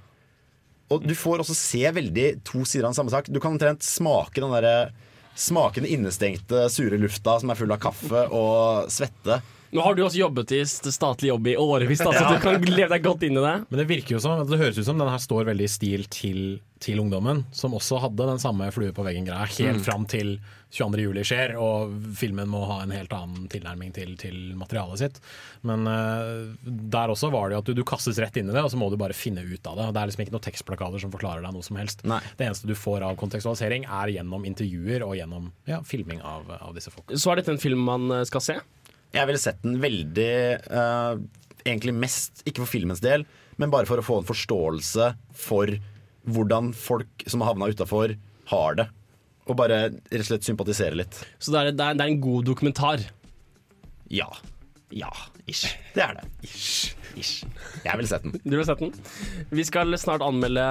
Og du får også se veldig to sider av den samme sak. Du kan omtrent smake den derre Smake den innestengte, sure lufta som er full av kaffe og svette. Nå har du også jobbet i statlig jobb i årevis, så du kan leve deg godt inn i det. Men det virker jo som, det høres ut som den her står veldig i stil til, til ungdommen, som også hadde den samme flue på veggen-greia helt Mm. fram til 22. juli skjer, og filmen må ha en helt annen tilnærming til, til materialet sitt. Men uh, der også var det jo at du, du kastes rett inn i det, og så må du bare finne ut av det. Det er liksom ikke noen tekstplakater som forklarer deg noe som helst. Det eneste du får av kontekstualisering, er gjennom intervjuer og gjennom ja, filming av, av disse folka. Så er dette en film man eh, skal se? Jeg ville sett den veldig uh, Egentlig mest, ikke for filmens del, men bare for å få en forståelse for hvordan folk som har havna utafor, har det. Og bare rett og slett sympatisere litt. Så det er, det er, det er en god dokumentar? Ja. Ja, ish. Det er det. Ish. Ish. Jeg ville sett den. Du vil sett den? Vi skal snart anmelde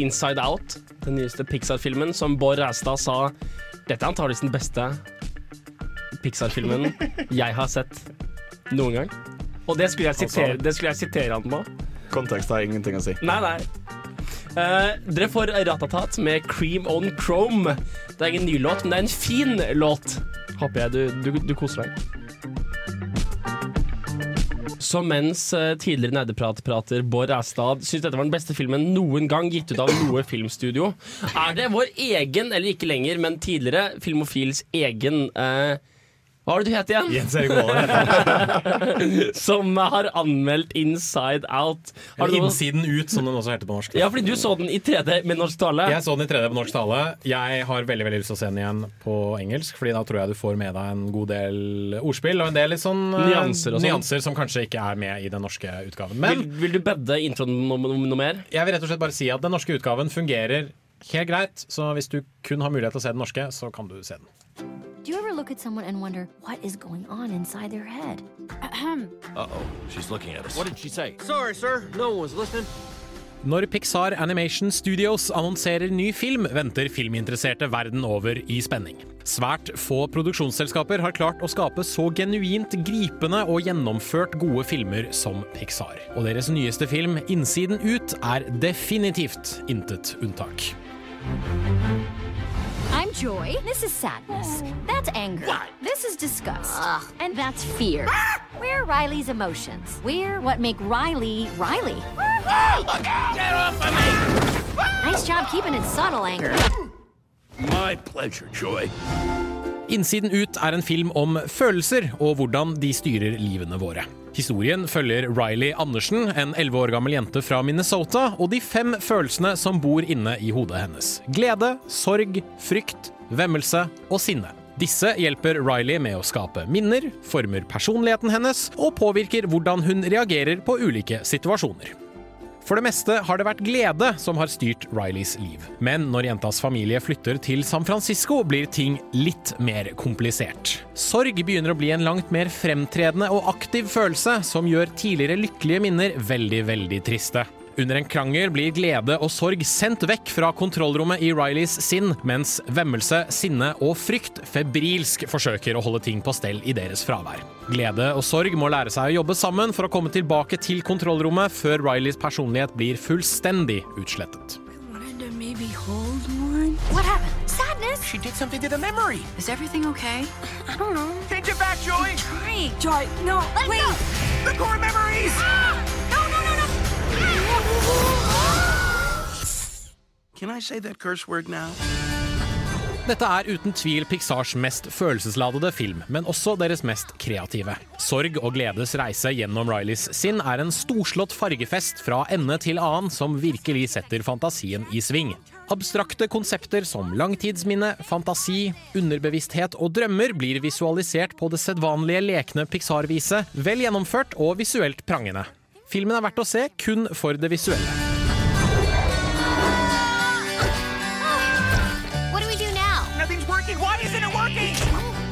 Inside Out, den nyeste Pixar-filmen, som Bård Ræstad sa Dette er antakeligvis den beste Pixar-filmen jeg har sett noen gang. Og det skulle jeg sitere, det skulle jeg sitere han på. Kontekst har ingenting å si. Nei, nei. Eh, dere får Ratatat med Cream On Chrome. Det er ingen ny låt, men det er en fin låt. Håper jeg du, du, du koser deg. Så mens eh, tidligere nerdepratprater Bård Ræstad syns dette var den beste filmen noen gang gitt ut av noe filmstudio, er det vår egen, eller ikke lenger, men tidligere Filmofils egen eh, Hva var det du het igjen? Jens Erik Våler. Som har anmeldt Inside Out. Har du Eller Innsiden ut, som den også heter på norsk. Ja, fordi du så den i 3D med norsk tale. Jeg så den i 3D på norsk tale. Jeg har veldig veldig lyst til å se den igjen på engelsk, Fordi da tror jeg du får med deg en god del ordspill og en del litt sånn eh, Nyanser sånn. nyanser som kanskje ikke er med i den norske utgaven. Men vil, vil du bedde introen noe, no, noe mer? jeg vil rett og slett bare si at den norske utgaven fungerer helt greit. Så hvis du kun har mulighet til å se den norske, så kan du se den. Do you ever look at someone and wonder what is going on inside their head? Ahem. Uh-oh, she's looking at us. What did she say? Sorry, sir. No one was listening. Når Pixar Animation Studios annonserer ny film, venter filminteresserte verden over i spenning. Svært få produksjonsselskaper har klart å skape så genuint gripende og gjennomført gode filmer som Pixar. Og deres nyeste film, 'Innsiden ut', er definitivt intet unntak. I'm joy. This is sadness. That's anger. This is disgust. And that's fear. We're Riley's emotions. We're what make Riley Riley. Look out! Get off of me! Nice job keeping it subtle, anger. My pleasure, Joy. Innsiden ut er en film om følelser og hvordan de styrer livene våre. Historien følger Riley Andersen, en 11 år gammel jente fra Minnesota, og de fem følelsene som bor inne i hodet hennes. Glede, sorg, frykt, vemmelse og sinne. Disse hjelper Riley med å skape minner, former personligheten hennes og påvirker hvordan hun reagerer på ulike situasjoner. For det meste har det vært glede som har styrt Rileys liv. Men når jentas familie flytter til San Francisco, blir ting litt mer komplisert. Sorg begynner å bli en langt mer fremtredende og aktiv følelse, som gjør tidligere lykkelige minner veldig, veldig triste. Under en krangel blir glede og sorg sendt vekk fra kontrollrommet i Rileys sinn, mens vemmelse, sinne og frykt febrilsk forsøker å holde ting på stell i deres fravær. Glede og sorg må lære seg å jobbe sammen for å komme tilbake til kontrollrommet før Rileys personlighet blir fullstendig utslettet. What happened? Sadness? She did something to the memory. Is everything okay? I don't know. Take it back, Joy. Trying. Joy, no, Let's wait. go. The core memories. No. Dette er uten tvil Pixars mest følelsesladede film, men også deres mest kreative. Sorg og gledes reise gjennom Rileys sinn er en storslått fargefest fra ende til annen som virkelig setter fantasien i sving. Abstrakte konsepter som langtidsminne, fantasi, underbevissthet og drømmer blir visualisert på det sedvanlige lekne Pixar-viset, vel gjennomført og visuelt prangende. Filmen er verdt å se kun for det visuelle. What do we do now? Nothing's working. Why isn't it working?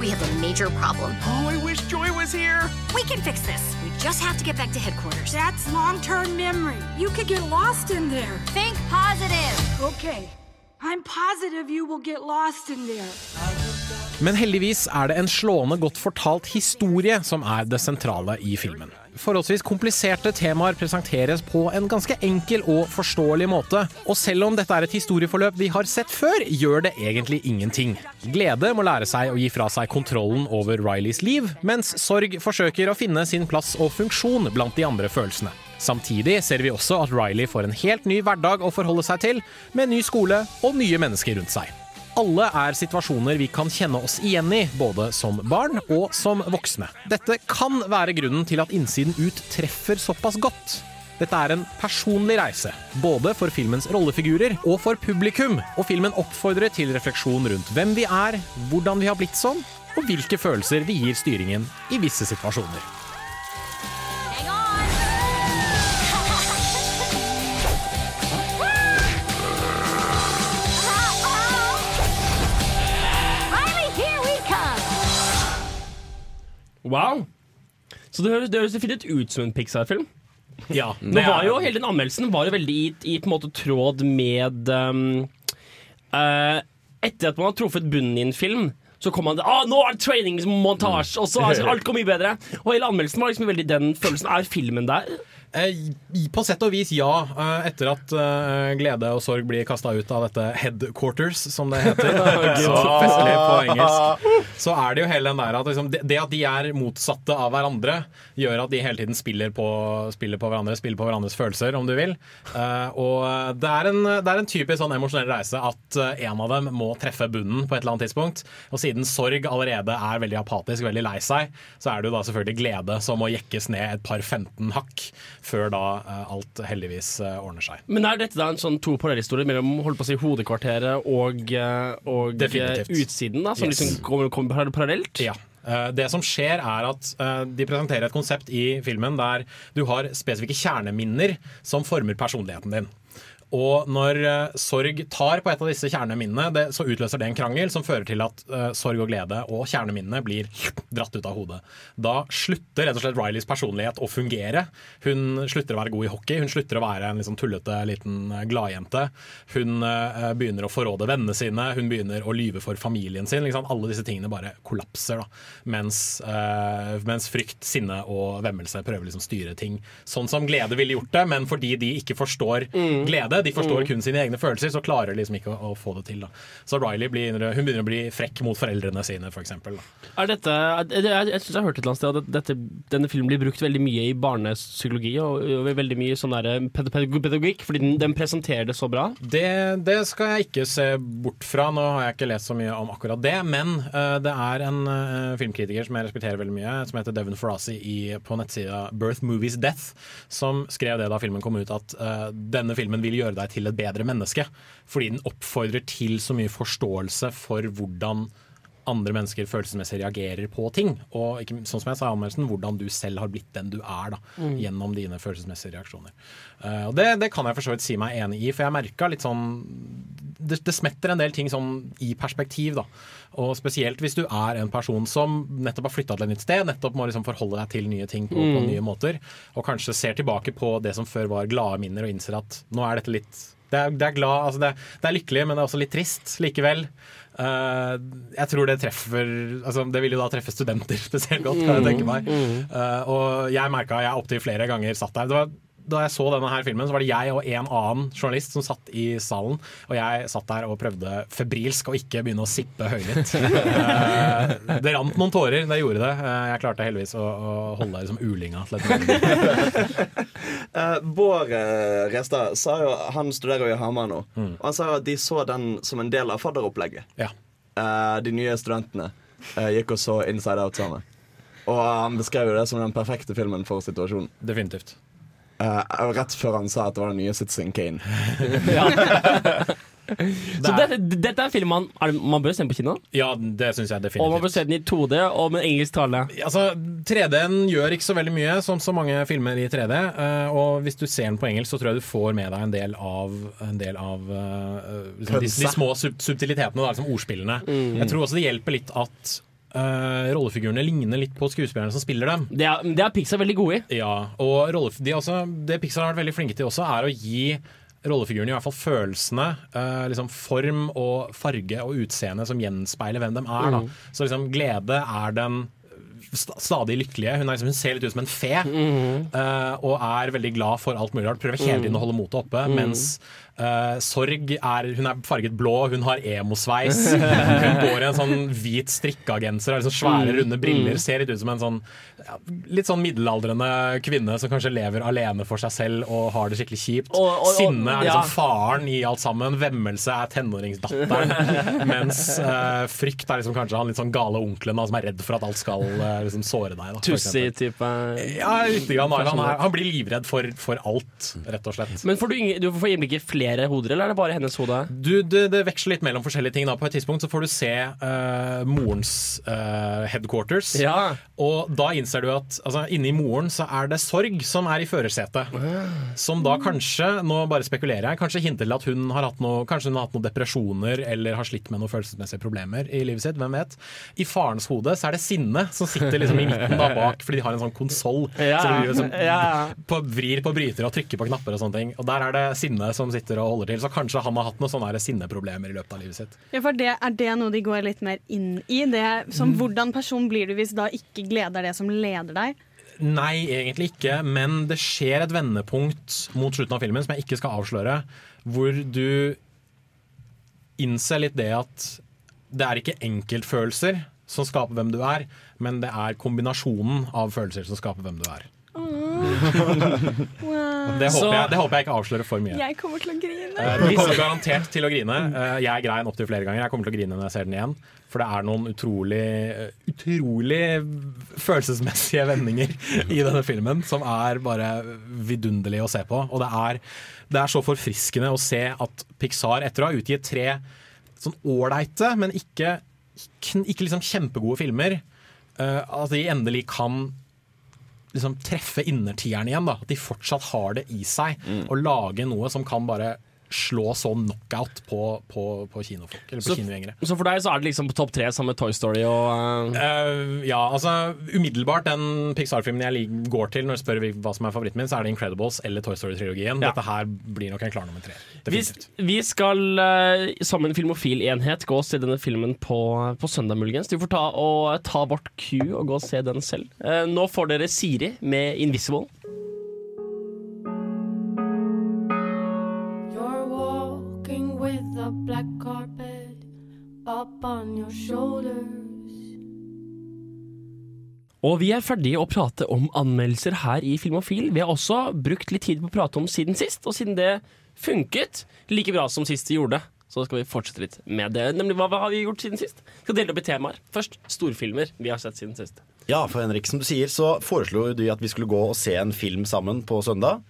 We have a major problem. Oh, I wish Joy was here. We can fix this. We just have to get back to headquarters. That's long-term memory. You could get lost in there. Think positive. Okay. I'm positive you will get lost in there. Men heldigvis er det en slående godt fortalt historie som er det sentrale i filmen. Forholdsvis kompliserte temaer presenteres på en ganske enkel og forståelig måte. Og selv om dette er et historieforløp vi har sett før, gjør det egentlig ingenting. Glede må lære seg å gi fra seg kontrollen over Rileys liv, mens sorg forsøker å finne sin plass og funksjon blant de andre følelsene. Samtidig ser vi også at Riley får en helt ny hverdag å forholde seg til, med ny skole og nye mennesker rundt seg. Alle er situasjoner vi kan kjenne oss igjen i, både som barn og som voksne. Dette kan være grunnen til at Innsiden ut treffer såpass godt. Dette er en personlig reise, både for filmens rollefigurer og for publikum, og filmen oppfordrer til refleksjon rundt hvem vi er, hvordan vi har blitt sånn, og hvilke følelser vi gir styringen i visse situasjoner. Wow. Så det høres, det høres definitivt ut som en Pixar-film. Ja, Nå var jo Hele den anmeldelsen var jo veldig i, i på en måte tråd med um, uh, Etter at man har truffet bunnen i en film, så kom man til ah, nå er det trainingsmontasje, og så altså, alt går mye bedre. Og hele anmeldelsen var liksom veldig den følelsen. Er filmen der? Eh, På sett og vis, ja. Eh, Etter at eh, glede og sorg blir kasta ut av dette headquarters, som det heter, så på engelsk, så er det jo hele den der at liksom, det, at de er motsatte av hverandre, gjør at de hele tiden spiller på, spiller på hverandre, spiller på hverandres følelser, om du vil. Og det er en, det er en typisk sånn emosjonell reise at en av dem må treffe bunnen på et eller annet tidspunkt. Og siden sorg allerede er veldig apatisk, veldig lei seg, så er det jo da selvfølgelig glede som må jekkes ned et par 15 hakk før da eh, alt heldigvis eh, ordner seg. Men er dette da en sånn to parallellhistorie mellom holdt på å si, hodekvarteret og, eh, og utsiden, da, som Yes. liksom kommer, kommer parallelt? Ja. Det som skjer er at De presenterer et konsept i filmen der du har spesifikke kjerneminner som former personligheten din. Og når uh, sorg tar på et av disse kjerneminnene, det, så utløser det en krangel som fører til at uh, sorg og glede og kjerneminnene blir dratt ut av hodet. Da slutter rett og slett Rileys personlighet å fungere. Hun slutter å være god i hockey, hun slutter å være en liksom tullete liten eh, gladjente. Hun uh, begynner å forråde vennene sine, hun begynner å lyve for familien sin. Liksom. Alle disse tingene bare kollapser. Da. Mens, mens frykt, sinne og vemmelse prøver liksom å styre ting. Sånn som glede ville gjort det, men fordi de ikke forstår glede, de forstår Mm. kun sine egne følelser, så klarer liksom ikke å, å få det til. Da. Så Riley blir, hun begynner å bli frekk mot foreldrene sine, f.eks. Er dette, jeg jeg, synes jeg har hørt et eller annet sted at dette, denne filmen blir brukt veldig mye i barnepsykologi og, og veldig mye sånn der ped- pedagogikk, fordi den, den presenterer det så bra. Det, det skal jeg ikke se bort fra. Nå har jeg ikke lest så mye om akkurat det. Men uh, det er en uh, filmkritiker som jeg respekterer veldig mye, som heter Devon Farasi på nettsida Birth Movies Death, som skrev det da filmen kom ut, at uh, denne filmen vil gjøre deg til et bedre menneske. Fordi den oppfordrer til så mye forståelse for hvordan andre mennesker følelsesmessig reagerer på ting. Og ikke, sånn som jeg sa i anmeldelsen, hvordan du selv har blitt den du er da, Mm. gjennom dine følelsesmessige reaksjoner. Uh, og det, det kan jeg for så vidt si meg enig i, for jeg merka litt sånn det, det smetter en del ting sånn i perspektiv, da. Og spesielt hvis du er en person som nettopp har flytta til et nytt sted, nettopp må liksom forholde deg til nye ting på, på Mm. nye måter, og kanskje ser tilbake på det som før var glade minner, og innser at nå er dette litt det er, det er glad, altså det, det er lykkelig, men det er også litt trist likevel. Eh, jeg tror det treffer altså Det vil jo da treffe studenter spesielt godt, kan jeg tenke meg. Uh, og jeg merka jeg opptil flere ganger satt der. Det var, da jeg så denne her filmen, så var det jeg og en annen journalist som satt i salen. Og jeg satt der og prøvde febrilsk å ikke begynne å sippe høylytt. Eh, det rant noen tårer, det gjorde det. Eh, jeg klarte heldigvis å, å holde liksom ulinga til et. Eh, Bård eh, Restad sa jo Han studerer jo i Hamar nå. Mm. Og han sa jo at de så den som en del av fadderopplegget. Eh, de nye studentene gikk og så Inside Out sammen. Og han beskrev jo det som den perfekte filmen for situasjonen. Definitivt. Eh, rett før han sa at det var den nye Citizen Kane. Så dette, dette er en film man, er, det- man bør se på kino. Ja, det syns jeg definitivt. Og man bør se den i 2D og med engelsk tale. Altså, 3D-en gjør ikke så veldig mye, som så mange filmer i 3D. Uh, og hvis du ser den på engelsk, så tror jeg du får med deg en del av, en del av uh, liksom de, de små sub subtilitetene, da, liksom ordspillene. Mm. Jeg tror også det hjelper litt at eh, rollefigurene ligner litt på skuespillerne som spiller dem. Det er, det er Pixar veldig gode i. Ja, og rolle, de også, det Pixar har vært veldig flinke til også, er å gi rollefigurene, i hvert fall følelsene, uh, liksom form og farge og utseende som gjenspeiler hvem de er. Mm. Så liksom glede er den st stadig lykkelige. Hun, liksom, hun ser litt ut som en fe. eh, og er veldig glad for alt mulig rart. Prøver hele tiden å holde motet oppe. Mm. Mens eh, sorg er Hun er farget blå, hun har emosveis. hun går i en sånn hvit strikkagenser Har liksom svære, Mm. runde briller. Mm. Ser litt ut som en sånn ja, litt sånn middelaldrende kvinne som kanskje lever alene for seg selv og har det skikkelig kjipt. Og- og- og- Sinne er liksom ja. faren i alt sammen. Vemmelse er tenåringsdatteren. mens uh, frykt er liksom kanskje han litt sånn gale onkelen som er redd for at alt skal uh, liksom såre deg. Tussi-type? Ja, lite grann. Han, han blir livredd for, for alt, rett og slett. Men får du, ingen, du får innblikk i flere hoder, eller er det bare hennes hode? Du, det, det veksler litt mellom forskjellige ting. Da. På et tidspunkt så får du se uh, morens uh, headquarters. Ja. Og da innser du at altså, inni moren så er det sorg som er i førersetet. Som da kanskje, nå bare spekulerer jeg, kanskje hinter til at hun har hatt noe, kanskje hun har hatt noen depresjoner eller har slitt med noen følelsesmessige problemer i livet sitt. Hvem vet? I farens hode så er det sinne som sitter liksom i midten da bak, fordi de har en sånn konsoll Ja. som, som Ja. på, vrir på brytere og trykker på knapper og sånne ting. Og der er det sinne som sitter og holder til. Så kanskje han har hatt noen sånne sinneproblemer i løpet av livet sitt. Ja, for det, Er det noe de går litt mer inn i? Det, som, Hvordan person blir du hvis da ikke glede er det som leder deg? Nei, egentlig ikke, men det skjer et vendepunkt mot slutten av filmen som jeg ikke skal avsløre, hvor du innser litt det at det er ikke enkeltfølelser som skaper hvem du er, men det er kombinasjonen av følelser som skaper hvem du er. Wow. Det Så- håper, jeg, det håper jeg ikke avslører for mye. Jeg kommer til å grine. Uh, Du kommer garantert til å grine. Uh, Jeg grein opptil flere ganger. Jeg kommer til å grine når jeg ser den igjen. For det er noen utrolig, eh, utrolig følelsesmessige vendinger i denne filmen som er bare vidunderlig å se på. Og det er, det er så forfriskende å se at Pixar, etter å ha utgitt tre sånn ålreite, men ikke, ikke, liksom kjempegode filmer, eh, at de endelig kan liksom treffe innertieren igjen. Da. At de fortsatt har det i seg. Og lage noe som kan bare slå sånn knockout på, på, på kinofolk, eller på Så, kinogjengere. så for deg så er det liksom på topp tre sammen med Toy Story og uh, Uh, ja, altså umiddelbart den Pixar-filmen jeg går til når jeg spør hva som er favoritten min, så er det Incredibles eller Toy Story-trilogien. Ja. Dette her blir nok en klar nummer tre. vi, vi skal uh, som en filmofil enhet gå og se denne filmen på, på søndag, muligens. Du får ta, og, ta vårt Q og gå og se den selv. Nå får dere Siri med 'Invisible'. A black carpet up on your shoulders. Og vi er ferdige å prate om anmeldelser her i Filmofil. Vi har også brukt litt tid på å prate om siden sist, og siden det funket like bra som sist vi gjorde, så skal vi fortsette litt med det. Nemlig, hva, hva har vi gjort siden sist? Vi skal dele opp i temaer. Først storfilmer vi har sett siden sist. Ja, for Henrik, som du sier, så foreslo du at vi skulle gå og se en film sammen på søndag.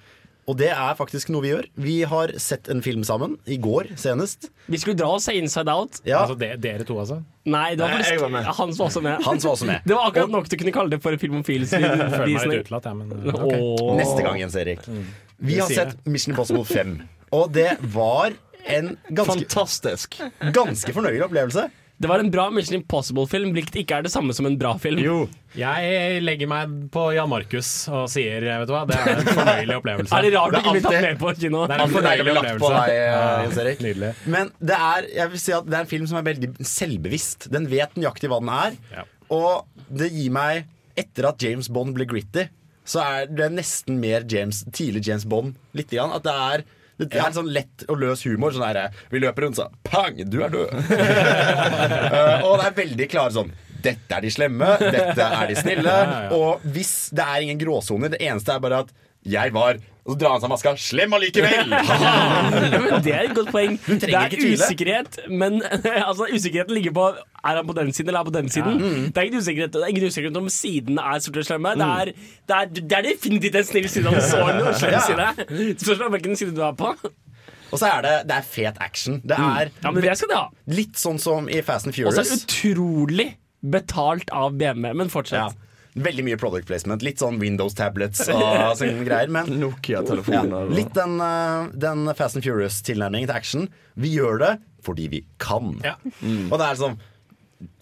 Og det er faktisk noe vi gjør. Vi har sett en film sammen, i går senest. Vi skulle dra og se Inside Out. Ja. Altså det, dere to, altså? Nei, det var faktisk Nei, var med. Hans var også med. Hans var også med. Det var akkurat nok til å kunne kalle det for en film om føler meg visning. litt utelatt, jeg, men ok. Åh. Neste gang, Jens Erik. Vi har sett Mission Impossible 5. Og det var en ganske, Fantastisk. ganske fornøyelig opplevelse. Det var en bra Mission Impossible-film, hvilket ikke er det samme som en bra film. Jo. Jeg legger meg på Jan Markus og sier vet du hva, det er en fornøyelig opplevelse. Er det rart Det du ikke blir tatt med på kino? Det er en fornøyelig opplevelse. deg, Ja, Jens Men det er, jeg vil si at det er en film som er veldig selvbevisst. Den vet nøyaktig hva den er. Ja. Og det gir meg Etter at James Bond ble gritty, så er det nesten mer James, tidlig James Bond. Litt grann, at det er det er en sånn lett og løs humor. Sånn her, Vi løper rundt, så pang, du er død. uh, og det er veldig klare sånn Dette er de slemme, dette er de snille. Ja, ja, ja. Og hvis det er ingen gråsoner, det eneste er bare at jeg var Og så drar han seg maska. Slem allikevel! Ja, men det er et godt poeng. Det er usikkerhet, men altså, usikkerheten ligger på Er han på den siden eller er han på den siden. Det er ingen usikkerhet, det er ingen usikkerhet om sidene er sorte og slemme. Det, er, det, er, det er definitivt en snill side av en så en slem Ja. side. Spørs hvilken side du er på. Og så er det, det er fet action. Det er Ja, men det skal de ha. litt sånn som i Fast and Furious. Og så er det utrolig betalt av BMW, men fortsett. Ja. Veldig mye product placement. Litt sånn Windows tablets og sånne greier. Men Nokia-telefoner. Ja, litt den, eh, den Fast and Furious-tilnærmingen til action. Vi gjør det fordi vi kan. Ja. Og det er sånn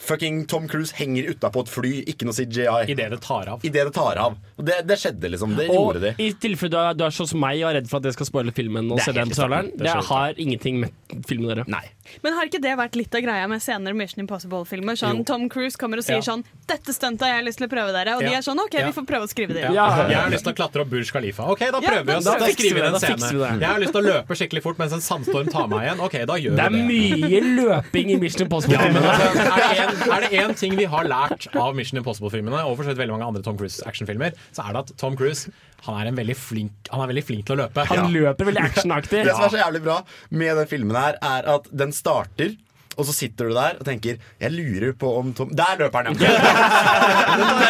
Fucking Tom Cruise henger utapå et fly, ikke noe CGI. Idet det tar av. I det det tar av. Og det, det skjedde, liksom. Det Og gjorde de. i tilfelle du er, du er sånn som meg og er redd for at jeg skal spoile filmen, og Det se den traileren. Det det har ingenting med filmen å gjøre. Nei. Men har ikke det vært litt av greia med senere Mission Impossible-filmer? Sånn, Tom Cruise kommer og sier Ja. sånn 'Dette stuntet har jeg lyst til å prøve dere.' Og de er sånn 'OK, Ja. vi får prøve å skrive det inn'. Ja. Jeg har lyst til å klatre opp Burj Khalifa. Ok, da prøver vi da oss vi. Da inn en vi scene. det. Jeg har lyst til å løpe skikkelig fort mens en sandstorm tar meg igjen. Ok, da gjør vi Det er det. mye løping i Mission Impossible-filmene. altså, er det en- er det én ting vi har lært av Mission Impossible-filmene, og for så vidt veldig mange andre Tom Cruise-actionfilmer, så er det at Tom Cruise han er, en veldig flink, han er veldig flink til å løpe. Han løper veldig actionaktig. Det som er så jævlig bra med den filmen her, er at den starter og så sitter du der og tenker Jeg lurer på om Tom Der løper han, ja!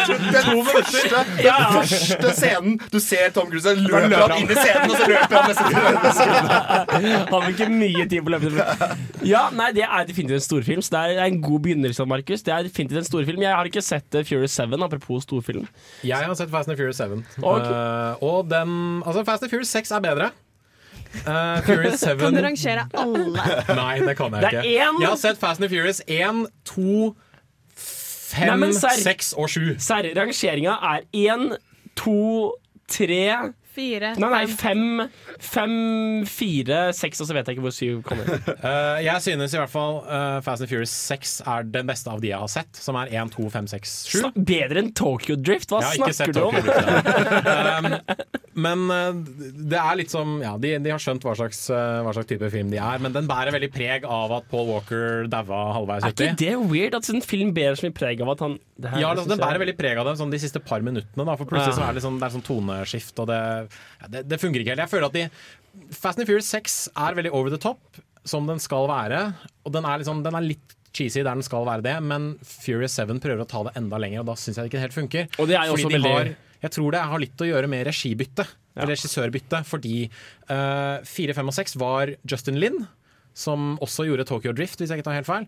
Den, første, den første scenen du ser Tom Cruise, løper løper han inn i scenen, og så løper han nesten. Han har ikke mye tid på løpet. Ja, nei, Det er definitivt en storfilm. Så det er en god begynnelse, Markus. Det er definitivt en storfilm. Jeg har ikke sett uh, Furious 7, apropos storfilm. Jeg har sett Fast and Furious 7. Okay. Uh, og den Altså, Fast and Furious 6 er bedre. Eh, Furious 7 Kan du rangere alle? Nei, det kan jeg Det er ikke. En... Jeg har sett Fast and Furious 1, 2, 5, Nei, serr- 6 og 7. Serr, rangeringa er én, to, tre Fire, Nei, nei, fem. fem, fire, seks, og så vet jeg ikke hvor syv kommer. Uh, jeg synes i hvert fall uh, Fast and Furious 6 er den beste av de jeg har sett, som er 1, 2, 5, 6, 7. Snak- Bedre enn Tokyo Drift? Hva Jeg har ikke snakker sett du om? Tokyo Drift, um, Men uh, det er litt som ja, de, de har skjønt hva slags, hva slags type film de er, men den bærer veldig preg av at Paul Walker daua halvveis Er ikke det weird at en film bærer så mye preg av at han det her Ja, altså, Den bærer veldig preg av det sånn de siste par minuttene. Da, for plutselig Ja. så er det, sånn, det er sånn toneskift, og det, ja, det, det fungerer ikke helt. Jeg føler at de Fast and Furious 6 er veldig over the top, som den skal være. Og den er, liksom, den er litt cheesy der den skal være det, men Furious 7 prøver å ta det enda lenger, og da syns jeg det ikke helt funker. Og det er jo også veldig- har, jeg tror det har litt å gjøre med regibytte, eller regissørbytte, fordi uh, 4, 5 og 6 var Justin Lin. Som også gjorde Tokyo Drift, hvis jeg ikke tar helt feil.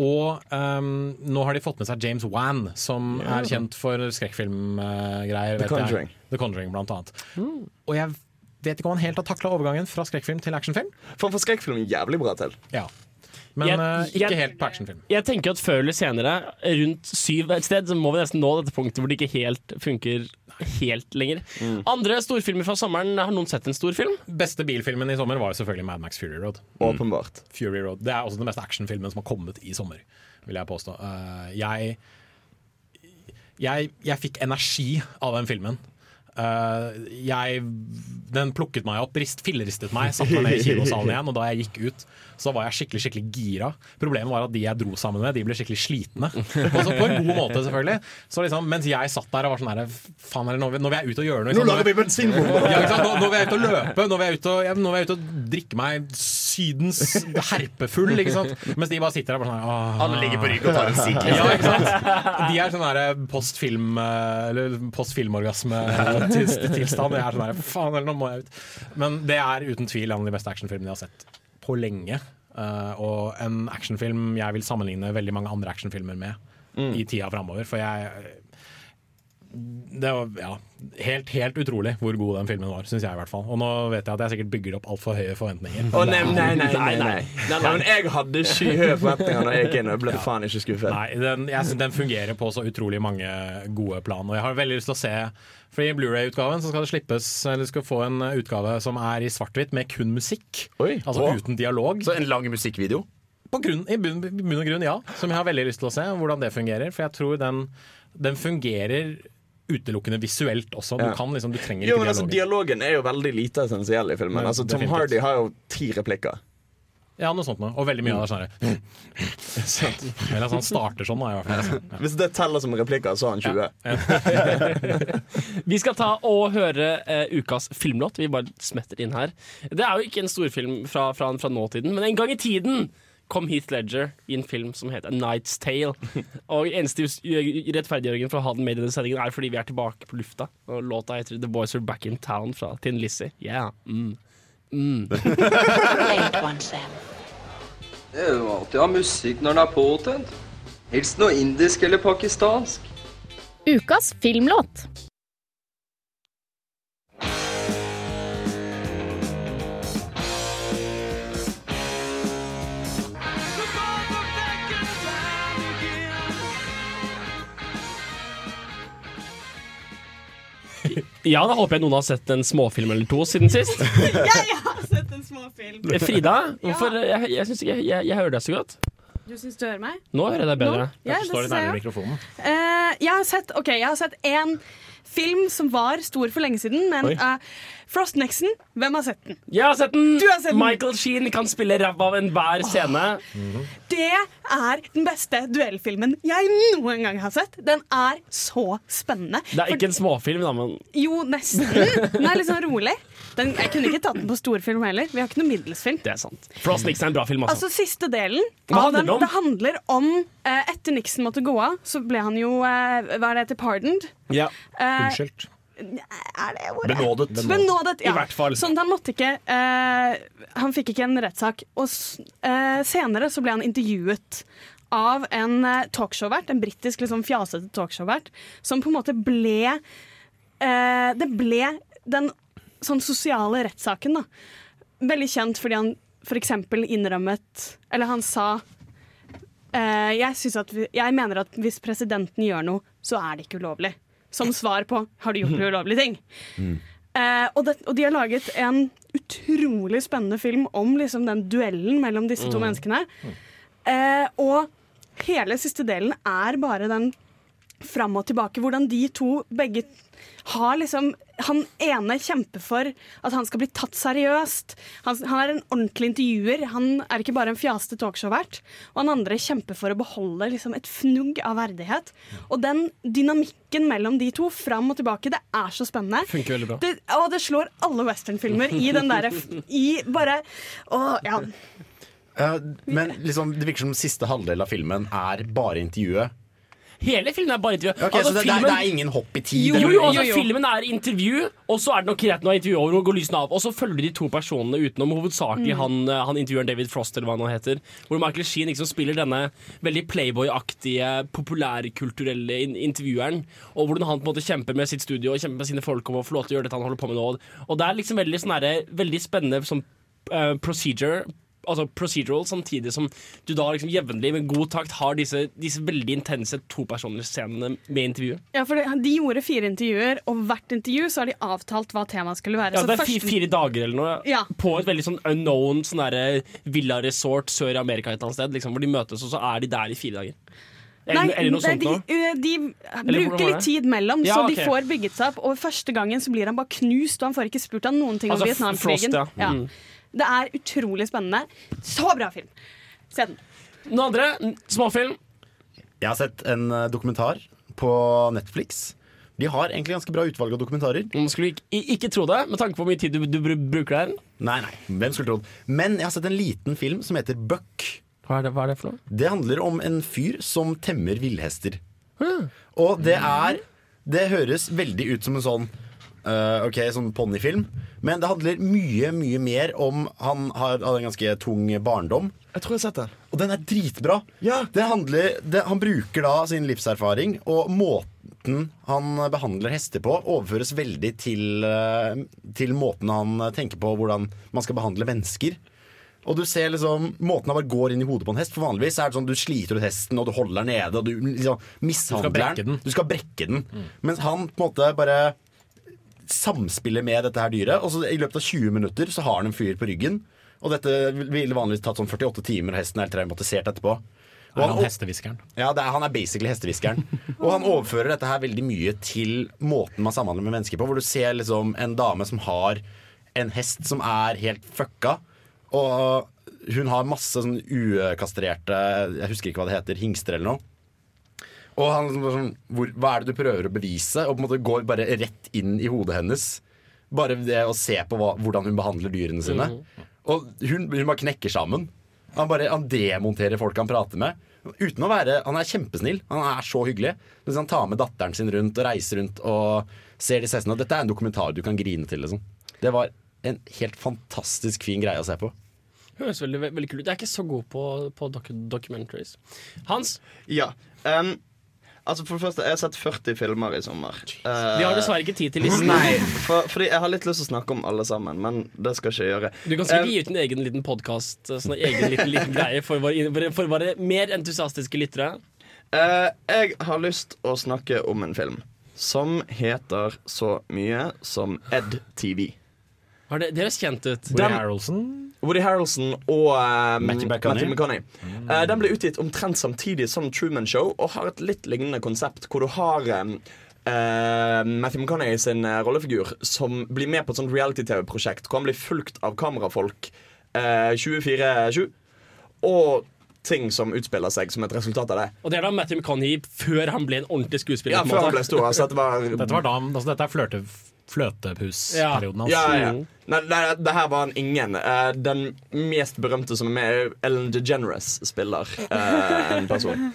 Og um, nå har de fått med seg James Wan, som Ja. er kjent for skrekkfilmgreier. The Conjuring. The Conjuring, blant annet. Og jeg vet ikke om han helt har takla overgangen fra skrekkfilm til actionfilm. For han får skrekkfilm jævlig bra til. Ja. Men Jeg- eh, ikke jeg- helt på actionfilm. Jeg tenker at før eller senere, rundt syv et sted, så må vi nesten nå dette punktet hvor det ikke helt funker helt lenger. Andre storfilmer fra sommeren, har noen sett en storfilm? Beste bilfilmen i sommer var jo selvfølgelig Mad Max Fury Road. Åpenbart. Fury Road. Det er også den beste actionfilmen som har kommet i sommer, vil jeg påstå. Uh, jeg, jeg Jeg fikk energi av den filmen. Eh, jeg, den plukket meg opp, rist, filleristet meg, satte meg ned i kinosalen igjen. Og da jeg gikk ut, så var jeg skikkelig skikkelig gira. Problemet var at de jeg dro sammen med, de ble skikkelig slitne. Også på en god måte, selvfølgelig. Så liksom, mens jeg satt der og var sånn herre Faen, nå nå vil jeg ut og gjøre noe. Nå liksom. lager vi bensinbombe! Ja. Nå, nå vil jeg ut og løpe, nå vil jeg ut og, ja, vil jeg ut og drikke meg Sydens herpefull, ikke sant? Mens de bare sitter der bare sånn åh. Alle ligger på rygg og tar en sigg. Ja, ikke sant? De er sånn derre postfilm Eller Eller postfilmorgasme-tilstand. Jeg er sånn der, faen, eller nå må jeg ut. Men det er uten tvil en av de beste actionfilmene jeg har sett på lenge. Uh, og en actionfilm jeg vil sammenligne veldig mange andre actionfilmer med i tida framover. For jeg det var ja, helt, helt utrolig hvor god den filmen var, syns jeg i hvert fall. Og nå vet jeg at jeg sikkert bygger opp altfor høye forventninger. Oh, nei, nei, nei, nei, nei. nei, men jeg hadde skyhøye forventninger da jeg gikk inn, og ble ble faen ikke skuffet. Nei, den, jeg den fungerer på så utrolig mange gode plan. Og jeg har veldig lyst til å se For i Blu-ray-utgaven så skal det slippes Eller skal få en utgave som er i svart-hvitt med kun musikk. altså Å. uten dialog. Så en lang musikkvideo? På grunn, I bunn, bunn og grunn, ja. Som jeg har veldig lyst til å se hvordan det fungerer. For jeg tror den, den fungerer utelukkende visuelt også. Du kan liksom, du trenger Jo, ikke dialogen. altså, dialogen. Er jo veldig lite essensiell i filmen. Men Altså, Tom definitivt. Hardy har jo ti replikker. Ja, noe sånt noe. Og veldig mye av det er sånn her. Eller sånn han starter sånn, da, i hvert fall. Ja. Hvis det teller som replikker, så har han 20. Vi skal ta og høre uh, ukas filmlåt. Vi bare smetter inn her. Det er jo ikke en storfilm fra, fra, fra nåtiden, men en gang i tiden kom Heath Ledger i en film som heter A Night's Tale. Og eneste rettferdiggjøringen for å ha den med i denne sendingen er fordi vi er tilbake på lufta. Og låta heter The Boys Are Back in Town fra Tin Lizzie. Yeah. Mm. Mm. Det er jo alltid ha musikk når den er påtent. Helst noe indisk eller pakistansk. Ukas filmlåt. Ja, da håper jeg noen har sett en småfilm eller to siden sist. Jeg har sett en småfilm. Frida, hvorfor, jeg, jeg, synes ikke, jeg, jeg hører deg så godt. Du syns du hører meg? Nå hører jeg deg bedre. Ja, jeg også. mikrofonen. Eh, jeg har sett Ok, jeg har sett én film som var stor for lenge siden, men uh, Frost Nexon, hvem har sett den? Jeg har sett den! Du har sett den. Michael Sheen kan spille ræva av enhver scene. Det er den beste duellfilmen jeg noen gang har sett. Den er så spennende. Det er ikke en småfilm, da, men Jo, nesten. Den er litt sånn rolig. Den, jeg kunne ikke tatt den på storfilm heller. Vi har ikke noe middelsfilm. det er sant. Frost Nixon er en bra film, altså. Altså Siste delen Hva av handler den, det om? det handler om eh, Etter Nixon måtte gå av, så ble han jo eh, Hva er det heter? Pardoned? Ja. Eh, Unnskyldt. Er det ordet? Benådet. Benådet, ja. I hvert fall. Sånn at han måtte ikke eh, Han fikk ikke en rettssak. Og eh, senere så ble han intervjuet av en eh, talkshow-vert, en britisk liksom, fjasete talkshow-vert, som på en måte ble eh, Det ble den sånn sosiale rettssaken, da. Veldig kjent fordi han f.eks. innrømmet Eller han sa eh, jeg, vi, jeg mener at hvis presidenten gjør noe, så er det ikke ulovlig. Som svar på 'har du gjort noe ulovlige ting'? Eh, og, det, og de har laget en utrolig spennende film om liksom, den duellen mellom disse to Mm. menneskene. Eh, og hele siste delen er bare den fram og tilbake, hvordan de to begge har liksom Han ene kjemper for at han skal bli tatt seriøst. Han, han er en ordentlig intervjuer. Han er ikke bare en fjaste talkshow-vert. Og han andre kjemper for å beholde liksom et fnugg av verdighet. Og den dynamikken mellom de to, fram og tilbake, det er så spennende. Funker veldig bra. Det, og det slår alle westernfilmer i den derre I bare Å, ja. Uh, men liksom, det virker som siste halvdel av filmen er bare intervjuet. Hele filmen er bare intervju. Ok, så det, det, er, det er ingen hopp i tid? Jo, jo, jo, altså Filmen er intervju, og så er det nok greit når intervjuet er over og går lysene av. Og så følger de to personene utenom, hovedsakelig Mm. han, eh, han intervjueren David Frost, eller hva han heter. Hvor Michael Sheen liksom spiller denne veldig Playboy-aktige, populærkulturelle in intervjueren. Og hvordan han på en måte kjemper med sitt studio og kjemper med sine folk om å få lov til å gjøre dette han holder på med nå. Og det er liksom veldig, sånn veldig spennende sånn, uh, procedure. Altså procedural, samtidig som du da liksom jevnlig med god takt har disse, disse veldig intense topersonerscenene med intervjuet. ja, for det, De gjorde fire intervjuer, og hvert intervju så har de avtalt hva temaet skulle være. Ja, Så det er første- fire, dager eller noe Ja. på et veldig sånn unknown sånn villaresort sør i Amerika et eller annet sted, liksom, hvor de møtes, og så er de der i fire dager. Eller, Nei, eller de, eh, de bruker litt tid mellom, Ja, så de får bygget seg opp. Og første gangen så blir han bare knust, og han får ikke spurt han noen ting Altså, om Vietnamkrigen. Frost, ja. Mm. Det er utrolig spennende. Så bra film! Se den. Noe andre? Småfilm? Jeg har sett en eh, dokumentar på Netflix. De har egentlig ganske bra utvalg av dokumentarer. Man skulle ikke, ikke tro det, med tanke på hvor mye tid du, du bruker der. Nei, nei, hvem skulle trodd. Men jeg har sett en liten film som heter Buck. Hva er det, hva er det for noe? Det handler om en fyr som temmer villhester. Og det er Det høres veldig ut som en sånn eh, Ok, sånn ponnifilm. Men det handler mye, mye mer om Han har hadde en ganske tung barndom. Jeg tror jeg har sett den. Og den er dritbra. Det handler, det, han bruker da sin livserfaring, og måten han behandler hester på, overføres veldig til, eh, til måten han tenker på hvordan man skal behandle mennesker. Og du ser liksom Måten han bare går inn i hodet på en hest For vanligvis er det sånn du sliter ut hesten, og du holder den nede, og du liksom mishandler den. Du skal brekke den. Mens han på en måte bare samspiller med dette her dyret. Og så i løpet av 20 minutter så har han en fyr på ryggen. Og dette ville vanligvis tatt sånn 48 timer, og hesten er helt traumatisert etterpå. Og Er han hestehviskeren? Ja, det er, han er basically hestehviskeren. og han overfører dette her veldig mye til måten man samhandler med mennesker på. Hvor du ser liksom en dame som har en hest som er helt fucka. Og hun har masse sånn ukastrerte Jeg husker ikke hva det heter. Hingster eller noe. Og han liksom bare sånn hvor, Hva er det du prøver å bevise? Og på en måte går bare rett inn i hodet hennes. Bare det å se på hva, hvordan hun behandler dyrene sine. Og hun, hun bare knekker sammen. Han bare han demonterer folk han prater med. Uten å være, Han er kjempesnill. Han er så hyggelig. Mens han tar med datteren sin rundt og reiser rundt og ser disse hestene. Dette er en dokumentar du kan grine til. Liksom. Det var en helt fantastisk fin greie å se på. Høres veldig, veldig kult ut. Jeg er ikke så god på, på doc documentaries. Hans? Ja. em, altså For det første, jeg har sett 40 filmer i sommer. Uh, Vi har dessverre ikke tid til listen. Nei, for, fordi jeg har litt lyst til å snakke om alle sammen, men det skal ikke jeg gjøre. Du kan sikkert uh, gi ut en egen liten podkast, sånn egen liten, liten greie for våre, for våre mer entusiastiske lyttere. Uh, jeg har lyst å snakke om en film. som heter så mye som EdTV. Har det, det høres kjent ut. Woody Den- Harrelson. Woody Harrelson og eh, Matthew McConaughey. McConaughey. Uh, den ble utgitt omtrent samtidig som Truman Show og har et litt lignende konsept, hvor du har um, Uh, Matthew McConaughey sin uh, rollefigur som blir med på et sånt reality-TV-prosjekt hvor han blir fulgt av kamerafolk uh, 24-7, og ting som utspiller seg som et resultat av det. Og det er da Matthew McConaughey før han ble en ordentlig skuespiller. Ja, før han ble stor. Altså, dette var Dette var da, altså dette er flørte, fløtepusperioden hans. Ja, ja. ja. nei, det her var han ingen. Uh, den mest berømte som er med, er Ellen DeGeneres spiller uh, en person.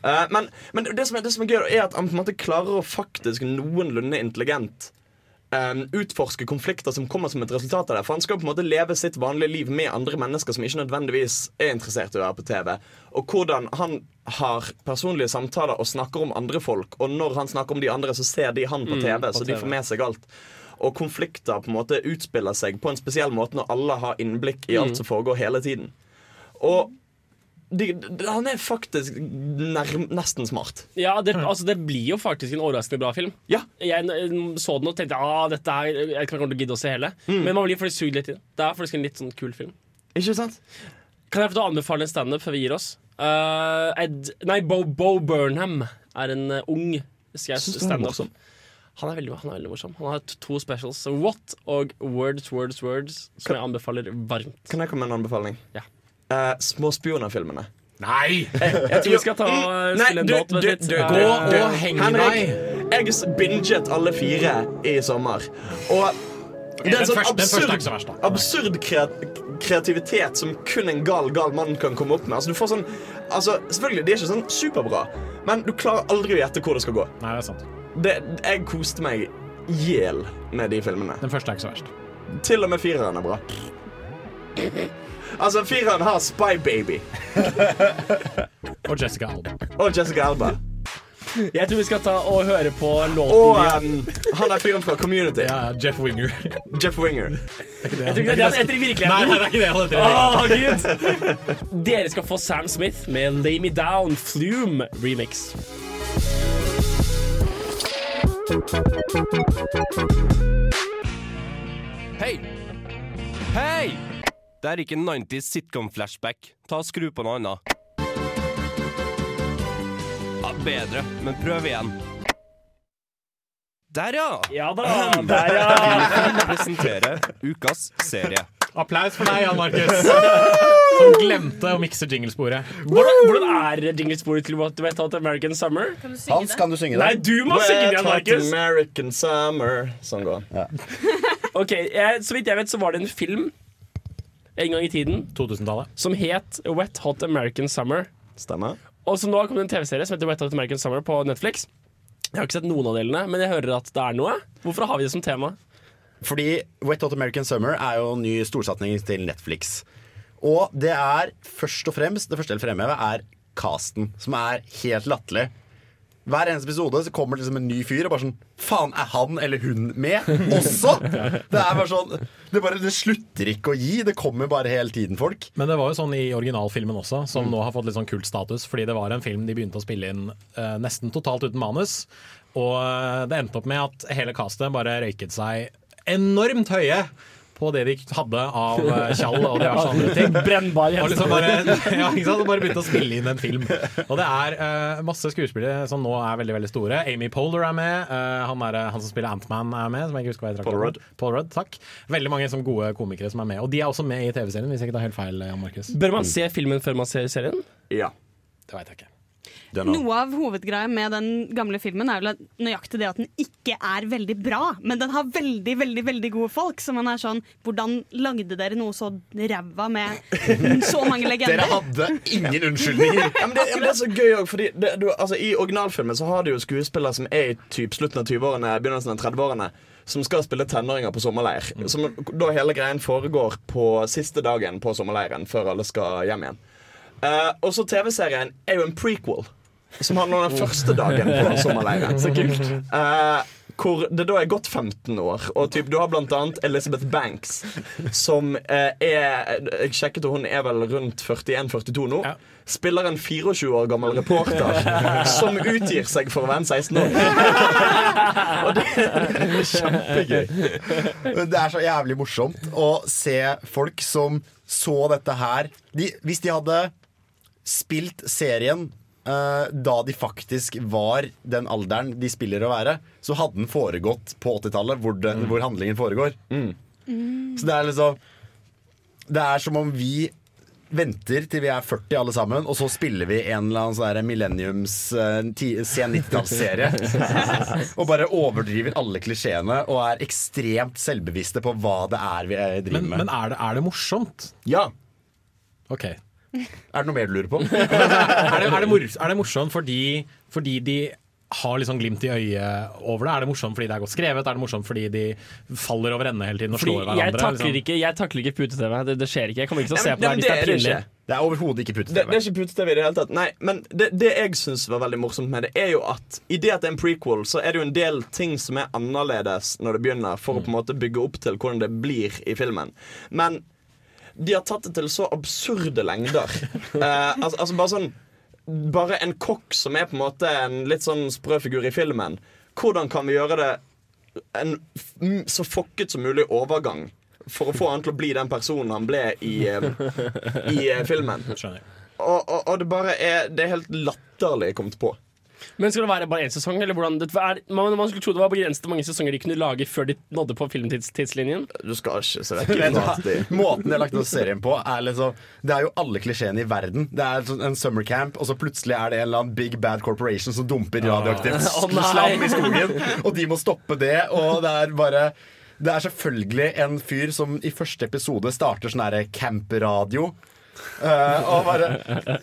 Uh, men men det, som er, det som er gøy, er at han på en måte klarer å faktisk noenlunde intelligent eh, utforske konflikter som kommer som et resultat av det. For han skal på en måte leve sitt vanlige liv med andre mennesker som ikke nødvendigvis er interessert i å være på TV. Og hvordan han har personlige samtaler og snakker om andre folk, og når han snakker om de andre, så ser de han på Mm, TV, på så de får med seg alt. Og konflikter på en måte utspiller seg på en spesiell måte når alle har innblikk i alt Mm. som foregår hele tiden. Og de, de, han er faktisk nærm, nesten smart. Ja, det, altså, det blir jo faktisk en overraskende bra film. Ja. Jeg så den og tenkte ah, dette jeg kan ikke gidde å se hele. Mm. Men man blir faktisk sugd litt inn. Det er faktisk en litt sånn kul film. Ikke sant? Kan jeg få anbefale en standup før vi gir oss? Uh, Ed, nei, Bo, Bo Burnham er en uh, ung du han standup. Han er, veldig, han er veldig morsom. Han har to specials. What og Words, Words, Words, som jeg anbefaler varmt. Kan jeg komme med en anbefaling? Ja. Eh, Småspionerfilmene. Nei! Jeg tror vi skal ta uh, Nei, spille en du, låt. du, du, Uh, du, Gå du, og heng Henrik, deg. Jeg binget alle fire i sommer. Og det er en sånn første- den er absurd, verst, absurd kreativitet som kun en gal, gal mann kan komme opp med. Altså, du får sånn Altså, selvfølgelig, De er ikke sånn superbra, men du klarer aldri å gjette hvor det skal gå. Nei, det er sant. Det, jeg koste meg i hjel med de filmene. Den første er ikke så verst. Til og med fireren er bra. Altså, fireren har Spy Baby Og Jessica Alba. og Jessica Alba. Jeg tror vi skal ta og høre på låten Og um, han er fyren fra Community. Ja, Jeff Winger. Jeff Winger. Jeg tror ikke det er det han heter i virkeligheten. Nei, nei, det er ikke det han heter i Åh, Gud. Dere skal få Sam Smith med Lay Me Down Flume remix. Hei! Hei! Det er ikke 90s sitcom-flashback. Ta og Skru på noe annet. Ja, bedre, men prøv igjen. Der, ja! Ja da, der ja. Vi presenterer ukas serie. Applaus for deg, Jan Markus. Som glemte å mikse jinglesporet. Hvordan, hvordan er jinglesporet til What Wet Hot American Summer? Hans, kan du synge det? Nei, du må synge det, Jan Markus. American Summer. Sånn går den. Ok, jeg, Så vidt jeg vet, så var det en film en gang i tiden 2000-tallet. som het Wet Hot American Summer. Stemmer. Og så nå har kommet en TV-serie som heter Wet Hot American Summer på Netflix. Jeg har ikke sett noen av delene, men jeg hører at det er noe. Hvorfor har vi det som tema? Fordi Wet Hot American Summer er jo en ny storsatsing til Netflix. Og det er først og fremst Det første jeg vil fremheve, er casten, som er helt latterlig. Hver eneste episode så kommer det liksom en ny fyr og bare sånn Faen, er han eller hun med også? Det er bare sånn Det, bare, det slutter ikke å gi. Det kommer bare hele tiden folk. Men det var jo sånn i originalfilmen også, som nå har fått litt sånn kultstatus. Fordi det var en film de begynte å spille inn eh, nesten totalt uten manus. Og eh, det endte opp med at hele castet bare røyket seg enormt høye på det de hadde av eh, tjall og diverse andre ting. Brennbar Og liksom bare, ja, ikke bare begynte å spille inn en film. Og det er uh, masse skuespillere som nå er veldig veldig store. Amy Poehler er med. Uh, han, er, han som spiller Antman er med. Som jeg ikke husker hva heter. Paul Rudd. Paul Rudd, takk. Veldig mange som gode komikere som er med. Og de er også med i TV-serien, hvis jeg ikke tar helt feil. Jan Markus Bør man se filmen før man ser serien? Ja. Det veit jeg ikke. Noe av hovedgreia med den gamle filmen er vel nøyaktig det at den ikke er veldig bra, men den har veldig veldig, veldig gode folk. Så man er sånn Hvordan lagde dere noe så ræva med så mange legender? Dere hadde ingen unnskyldninger. Ja, men det, ja, men det er så gøy òg, fordi det, du, altså, I originalfilmen så har du jo skuespillere som er i typ slutten av 20-årene, begynnelsen av 30-årene, som skal spille tenåringer på sommerleir. Som da hele greien foregår på siste dagen på sommerleiren, før alle skal hjem igjen. Uh, og så TV-serien er jo en prequel. Som handler om den første dagen på sommerleiren. Så kult. Uh, hvor det da er gått 15 år, og typ, du har blant annet Elizabeth Banks, som eh, er Jeg sjekket, og hun er vel rundt 41-42 nå. Spiller en 24 år gammel reporter som utgir seg for å være en 16 år. og det, det er kjempegøy. Men det er så jævlig morsomt å se folk som så dette her de, Hvis de hadde spilt serien da de faktisk var den alderen de spiller å være, så hadde den foregått på 80-tallet, hvor, mm. hvor handlingen foregår. Så det er liksom Det er som om vi venter til vi er 40 alle sammen, og så spiller vi en eller annen sånn millenniums eh, sen 90-tallsserie. og bare overdriver alle klisjeene og er ekstremt selvbevisste på hva det er vi eh, driver Men, med. men er, det, er det morsomt? Ja. Ok. Er det noe mer du lurer på? er, det, er, det mor, er det morsomt fordi, fordi de har liksom glimt i øyet over det? Er det morsomt fordi det er godt skrevet? Er det morsomt fordi de faller over ende hele tiden og Fordi slår hverandre? jeg takler liksom? ikke, jeg takler ikke pute-TV. Det, det skjer ikke. Jeg kommer ikke til å Ja, se men- på det hvis det det er pinlig. Det er overhodet ikke Det, pute-TV. det er ikke pute-TV i det hele tatt. Nei, men det, det jeg syns var veldig morsomt med det, er jo at i det at det er en prequel, så er det jo en del ting som er annerledes når det begynner, for å på en måte bygge opp til hvordan det blir i filmen. Men de har tatt det til så absurde lengder. Eh, altså, altså bare sånn Bare en kokk som er på en måte en litt sånn sprø figur i filmen. Hvordan kan vi gjøre det en så fucket som mulig overgang? For å få han til å bli den personen han ble i, eh, i eh, filmen. Og, og, og det bare er Det er helt latterlig kommet på. Men skal det være bare én sesong? Eller hvordan? Det er, man, man skulle tro det var begrenset hvor mange sesonger de kunne lage før de nådde på filmtidslinjen. Du skal ikke se vekk? Måten de har lagt ned serien på, er liksom Det er jo alle klisjeene i verden. Det er sånn en summer camp, og så plutselig er det en eller annen big bad corporation som dumper radioaktivt nei. slam i skogen, og de må stoppe det, og det er bare det er selvfølgelig en fyr som i første episode starter sånn herre campradio. Uh,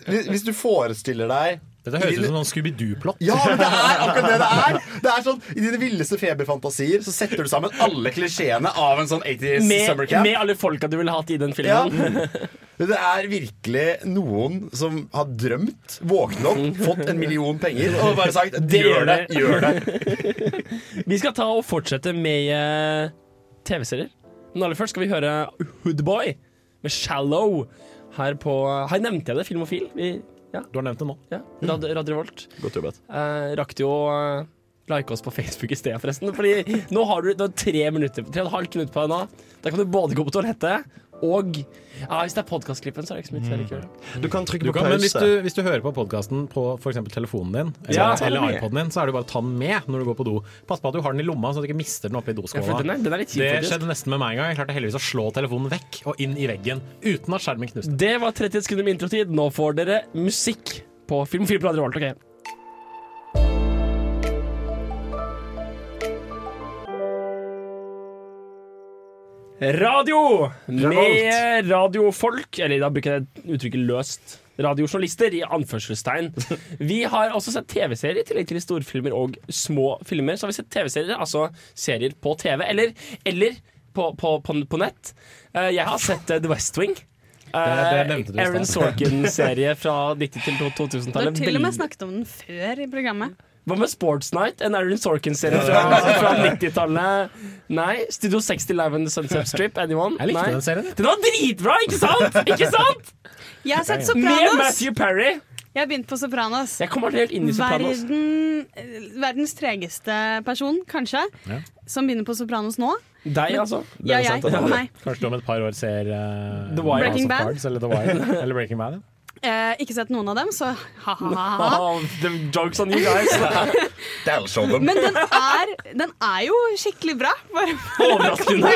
hvis, hvis du forestiller deg Dette høres ut som en Scooby-Doo-plott. ja, men det er akkurat det det er! Det er sånn, I dine villeste feberfantasier så setter du sammen alle klisjeene av en sånn 80s summer camp. med alle folka du ville hatt i den Ja. filmen. Det er virkelig noen som har drømt, våknet opp, fått en million penger og bare sagt Det gjør det, gjør gjør det. Vi skal ta og fortsette med eh, TV-serier. Men aller først skal vi høre Hoodboy med 'Shallow' her på Her nevnte jeg det, Filmofil. Vi, ja. Du har nevnt det nå. Ja, Rad, Radio Revolt. Godt jobbet. Eh, rakk jo å eh, like oss på Facebook i sted, forresten? Fordi nå har du, du har tre minutter Tre og et halvt minutt på deg nå. Da kan du både gå på toalettet og ja, Hvis det er podkastklippen, så er det ikke så mye mm. Du kan trykke Du på kan, men hvis pause. du, hvis du hører på podkasten på f.eks. telefonen din eller, Ja, eller iPoden din, så er det bare å ta den med når du går på do. Pass på at du har den i lomma, så du ikke mister den oppi doskåla. Ja, den er- den er kjip, det skjedde nesten med meg en gang. Jeg klarte heldigvis å slå telefonen vekk og inn i veggen uten at skjermen knuste. Det var 30 sekunder med introtid. Nå får dere musikk på Filmofil på Radio Volt. ok? Radio med radiofolk, eller da bruker jeg uttrykket løst. Radiojournalister, i anførselstegn. Vi har også sett TV-serier i tillegg til storfilmer og små filmer. Så har vi sett TV-serier, altså serier på TV, eller, eller på, på, på, på nett. Eh, Jeg har sett eh, The West Wing. det nevnte Aaron. Sorkin-serie fra 90- til 2000-tallet. Du har til og med snakket om den før i programmet. Hva med Sports Night? En Aaron Sorkin-serie fra, fra 90-tallet. Nei. Studio 60 Live on the Sunset Strip. Anyone? Jeg likte Nei. den serien. Den var dritbra, ikke sant? Ikke sant? Jeg har sett Sopranos. Med! Matthew Perry. Jeg har begynt på Sopranos. Jeg kommer helt inn i Sopranos. Verden, eh, verdens tregeste person, kanskje, Ja. som begynner på Sopranos nå. Deg, altså. Ja, jeg. Meg. Kanskje du om et par år ser uh, The Wire. Breaking Bad. Cards, eller The Wire. Eller Breaking Bad. ja. Eh, ikke sett noen av dem, så ha-ha-ha. The jokes on you guys. That'll show them. Men den er, den er jo skikkelig bra. Bare, Overraskende.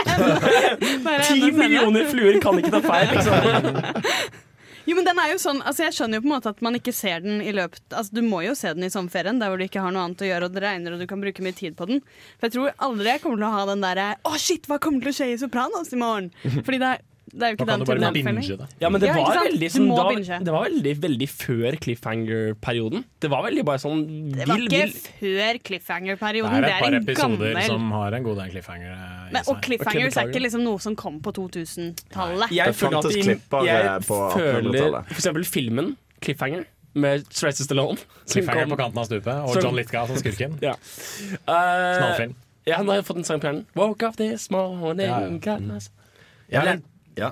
Ti millioner fluer kan ikke ta feil. Liksom. Jo, men den er jo sånn, altså Jeg skjønner jo på en måte at man ikke ser den i løpet Altså Du må jo se den i sommerferien, der hvor du ikke har noe annet å gjøre, og det regner og du kan bruke mye tid på den. For jeg tror aldri jeg kommer til å ha den derre Å, shit, hva kommer til å skje i Sopranos i morgen? Fordi det er, det er jo ikke Da kan den du bare typen anbefaling. binge det. Ja, men det Ja, var veldig sånn, da. Det var veldig, veldig før cliffhanger-perioden. Det var veldig bare sånn Det var ikke vill før cliffhanger-perioden. Det er Det et er par episoder gammel som har en god del cliffhanger. eh, i men, Og Cliffhanger cliffhangers er ikke liksom noe som kom på 2000-tallet. Jeg Det føler at fantes klipper, jeg eh, på føler 1800-tallet. For eksempel filmen Cliffhanger med Sylvester Stallone. som Cliffhanger kom- på kanten av stupet, og Som- John Litka som skurken. Ja. uh, Knallfilm. Ja, nå har fått en sang på hjernen. Woke up this morning Ja, ja. got my- Ja,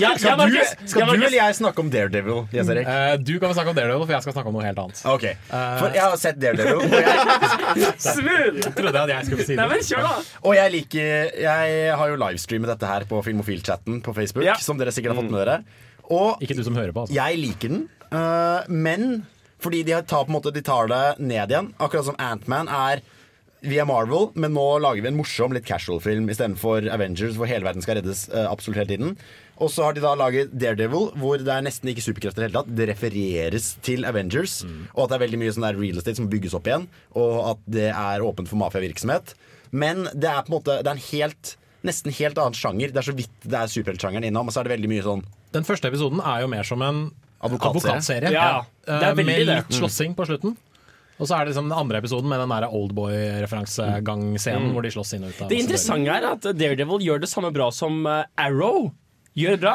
ja. Skal, du, skal du eller jeg snakke om Daredevil, Yes, Erik? Eh, du kan vel snakke om Daredevil, for jeg skal snakke om noe helt annet. Ok, For jeg har sett Daredevil, og jeg, Smooth! Trodde at jeg skulle si Nei, men kjør, da. og jeg liker Jeg har jo livestreamet dette her på Filmofil-chatten på Facebook, Ja. som dere sikkert har fått med dere. Og Ikke du som hører på, altså. jeg liker den, uh, men fordi de tar, på en måte, de tar det ned igjen. Akkurat som Ant-Man er Vi er Marvel, men nå lager vi en morsom, litt casual-film istedenfor Avengers, hvor hele verden skal reddes uh, absolutt hele tiden. Og så har de da laget Daredevil, hvor det er nesten ikke superkrefter i det hele tatt. Det refereres til Avengers, og at det er veldig mye sånn der real estate som bygges opp igjen, og at det er åpent for mafiavirksomhet. Men det er på en måte Det er en helt Nesten helt annen sjanger. Det er så vidt det er superheltsjangeren innom, og så er det veldig mye sånn Den første episoden er jo mer som en Advokatserie. advokatserie. Ja, det er Eh, veldig med litt slåssing på slutten. Og så er det liksom den andre episoden med den oldboy-referansegangscenen mm. hvor de slåss inn og ut av Det interessante er at Daredevil gjør det samme bra som eh, Arrow gjør bra.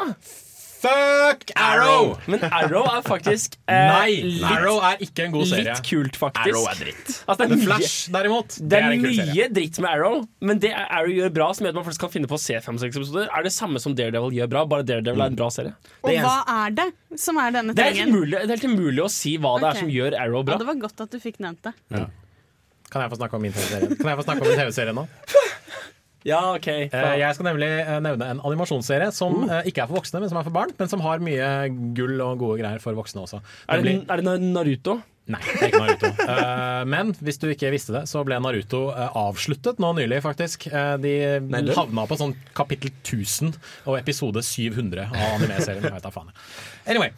Fuck Arrow! Men Arrow er faktisk eh, Nei, litt, Arrow er ikke en god serie. litt kult, faktisk. Arrow er dritt. Altså, det er Men mye, Flash, derimot, det er en kul serie. mye dritt med Arrow, men det Arrow gjør bra, som gjør at man faktisk kan finne på å se fem-seks episoder, er det samme som Daredevil gjør bra, bare Daredevil er en bra serie. Og Det hva er det som er denne Det er helt tingen? umulig, det er helt umulig å si hva det er som gjør Arrow Ja, bra. det var godt at du fikk nevnt det. Kan jeg få snakke om min TV-serie Kan jeg få snakke om min TV-serie nå? Ja, ok. Eh, jeg skal nemlig eh, nevne en animasjonsserie som Uh. ikke er for voksne, men som er for barn. Men som har mye gull og gode greier for voksne også. Er det, er det Naruto? Nei, det er ikke Naruto. uh, men hvis du ikke visste det, så ble Naruto uh, avsluttet nå nylig, faktisk. Uh, de Nei, havna på sånn kapittel 1000 og episode 700 av anime-serien. Faen. Anyway.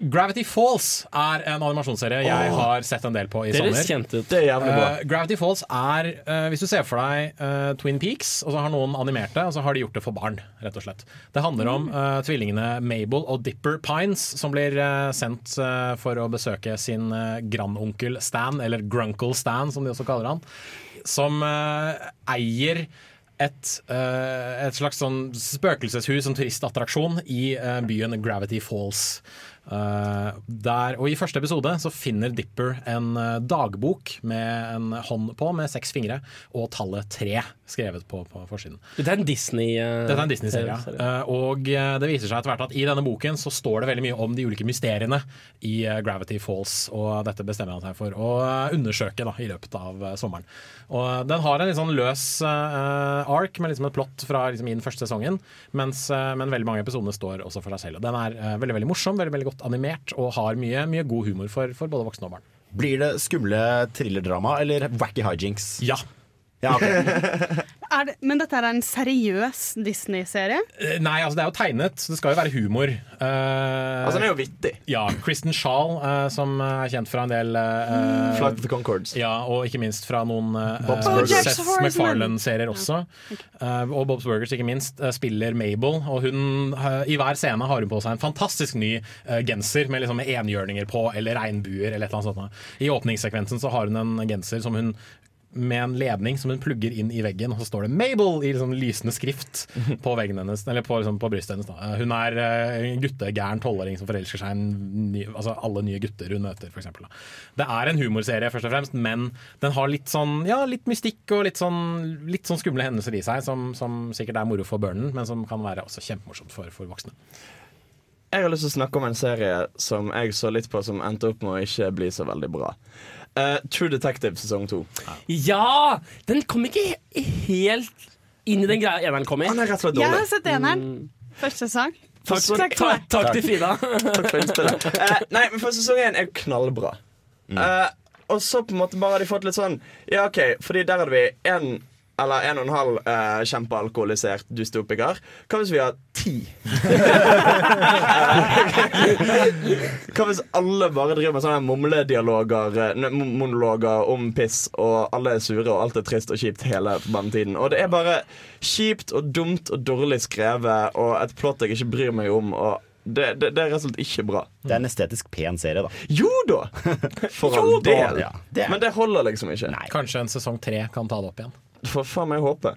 Gravity Falls er en animasjonsserie jeg har sett en del på i Det sommer. kjent. Det er jævlig bra. Eh, Gravity Falls er, eh, hvis du ser for deg eh, Twin Peaks, og så har noen animert det, og så har de gjort det for barn, rett og slett. Det handler om eh, tvillingene Mabel og Dipper Pines, som blir eh, sendt eh, for å besøke sin uh, grandonkel Stan, eller Grunkle Stan, som de også kaller han, som eh, eier et, eh, et slags sånn spøkelseshus, en turistattraksjon, i eh, byen Gravity Falls. Eh, der, og I første episode så finner Dipper en eh, dagbok med en hånd på med seks fingre og tallet tre skrevet på, på forsiden. Dette er en Disney eh, er Disney-serie. Eh, og eh, det viser seg etter hvert at i denne boken så står det veldig mye om de ulike mysteriene i Gravity Falls, og dette bestemmer han seg for å undersøke da, i løpet av sommeren. Og Den har en litt sånn løs uh, ark med liksom et plott fra liksom, i den første sesongen, mens, uh, men veldig mange episodene står også for seg selv. Og Den er veldig veldig morsom, veldig veldig godt animert og har mye, mye god humor for, for både voksne og barn. Blir det skumle thrillerdrama eller wacky hijinks? Ja. Ja, okay. Er det, men dette er en seriøs Disney-serie? Eh, Nei, altså det er jo tegnet, så det skal jo være humor. Uh, Altså, den er jo vittig. Ja, Kristen Shaw, uh, som er kjent fra en del uh, Flight of the Concords. Ja, og ikke minst fra noen uh, Bob's eh, Burgers. Seth. MacFarlane-serier også. Uh, og Bob's Burgers, ikke minst, eh, spiller Mabel. Og hun, eh, i hver scene har hun på seg en fantastisk ny eh, genser med, liksom, med enhjørninger på, eller regnbuer, eller et eller annet sånt. I åpningssekvensen så har hun en genser som hun med en ledning som hun plugger inn i veggen, og så står det 'Mabel' i liksom lysende skrift på veggen hennes, eller på, liksom, på brystet hennes. Da. Eh, Hun er en guttegæren tolvåring som forelsker seg i ny, altså alle nye gutter hun møter, f.eks. Det er en humorserie, først og fremst, men den har litt sånn ja, litt mystikk og litt sånn, litt sånn skumle hendelser i seg, som, som sikkert er moro for børnen, men som kan være også kjempemorsomt for, for voksne. Jeg har lyst til å snakke om en serie som jeg så litt på, som endte opp med å ikke bli så veldig bra. Eh, True Detective sesong to. Ja! Den kom ikke helt inn i den greia eneren kom i. Han er rett og slett Jeg dårlig. har sett eneren. Første sesong. Takk, Takk for takk, takk til Frida. Takk for innspillet. Eh, nei, men for sesong én er jo knallbra. Eh, og så på en måte bare har de fått litt sånn Ja, OK, fordi der hadde vi en eller en og en halv eh, kjempealkoholisert dystopiker. Hva hvis vi har ti? Hva hvis alle bare driver med sånne mumledialoger eh, monologer om piss, og alle er sure, og alt er trist og kjipt hele bandetiden? Og det er bare kjipt og dumt og dårlig skrevet, og et plott jeg ikke bryr meg om. Og det, det, det er rett og slett ikke bra. Det er en estetisk pen serie, da. Jo da! For all del. ja. Det Men det holder liksom ikke. Kanskje en sesong tre kan ta det opp igjen. Du får faen meg håpe.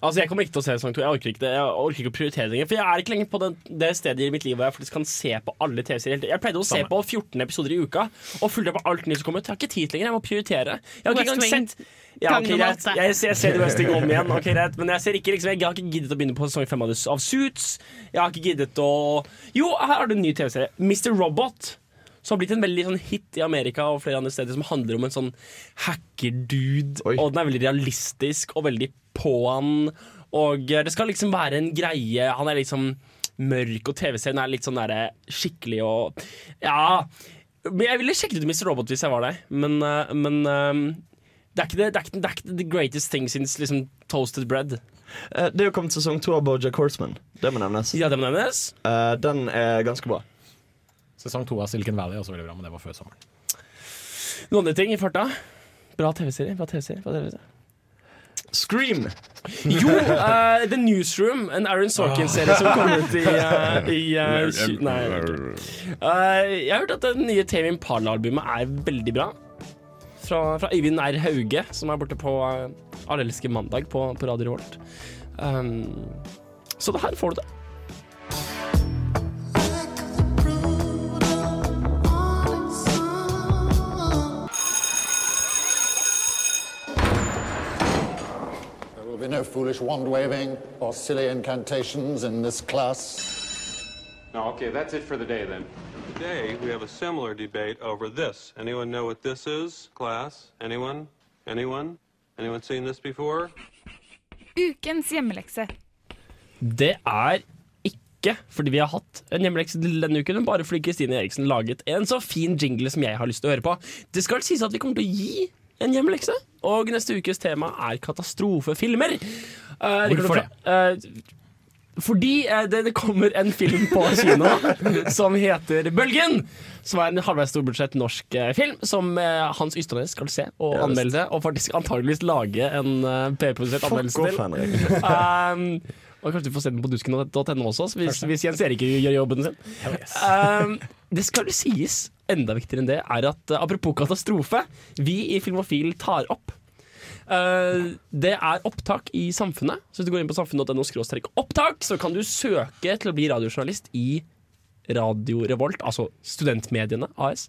Altså, Jeg kommer ikke til å se sesong to. Jeg orker ikke det Jeg orker ikke å prioritere det lenger. For jeg er ikke lenger på den, det stedet i mitt liv hvor jeg faktisk kan se på alle TV-serier. Jeg pleide å se på 14 episoder i uka og fulgte med alt nytt som kommer ut. Jeg har ikke tid lenger. Jeg må prioritere. Jeg har ikke engang sett ja, okay, greit. Jeg, ser- jeg ser The West Wing om igjen, okay, greit. men jeg ser ikke liksom, jeg har ikke giddet å begynne på sesong fem av, av Suits. Jeg har ikke giddet å Jo, her har du en ny TV-serie. Mr. Robot. Som har blitt en veldig sånn hit i Amerika og flere andre steder. Som handler om en sånn hacker-dude. Og den er veldig realistisk og veldig på han. Og eh, det skal liksom være en greie. Han er liksom mørk, og TV-serien er litt sånn der, skikkelig og Ja. Men jeg ville sjekket ut Mr. Robot hvis jeg var der, men, eh, men eh, det, er ikke det, det, er ikke, det er ikke the greatest thing since liksom toasted bread. Eh, Det er jo kommet sesong to av Bojack Horseman. Det må nevnes. Ja, det må nevnes. Eh, Den er ganske bra. Sesong to av Silicon Valley er også veldig bra, men det var før sommeren. Noen andre ting i farta? Bra TV-serie. Bra TV-serie. bra TV-serie. Scream! Jo, uh, The Newsroom, en Aaron Sorkin-serie som kom ut i, uh, i uh, Nei. Eh, jeg har hørt at det nye TV Impala-albumet er veldig bra. Fra, fra Øyvind R. Hauge, som er borte på uh, Allelske mandag på, på Radio Revolt. Um, så det her får du det. Be no foolish wand waving or silly incantations in this class. No, okay, that's it for the day then. Today we have a similar debate over this. Anyone know what this is, class? Anyone? Anyone? Anyone seen this before? Ukens hjemmelekse. Det er ikke fordi vi har hatt en hjemmelekse denne uken, men bare fordi Kristine Eriksen laget en så fin jingle som jeg har lyst til å høre på. Det skal sies at vi kommer til å gi en hjemmelekse, og neste ukes tema er katastrofefilmer. Uh, Hvorfor det? fordi eh, det, det kommer en film på kino som heter Bølgen. Som er en halvveis storbudsjett norsk eh, film som eh, Hans Ystadnes skal se og Ja, anmelde. Og faktisk antageligvis lage en uh, PR-produsert anmeldelse til. Um, og kanskje du får se den på dusken.no også, hvis, hvis Jens Erik gjør jobben sin. Um, det skal jo sies, enda viktigere enn det, er at uh, apropos katastrofe, vi i Filmofil tar opp Uh, det er opptak i Samfunnet. Så hvis du går inn på samfunnet.no opptak, så kan du søke til å bli radiojournalist i Radio Revolt, altså Studentmediene AS.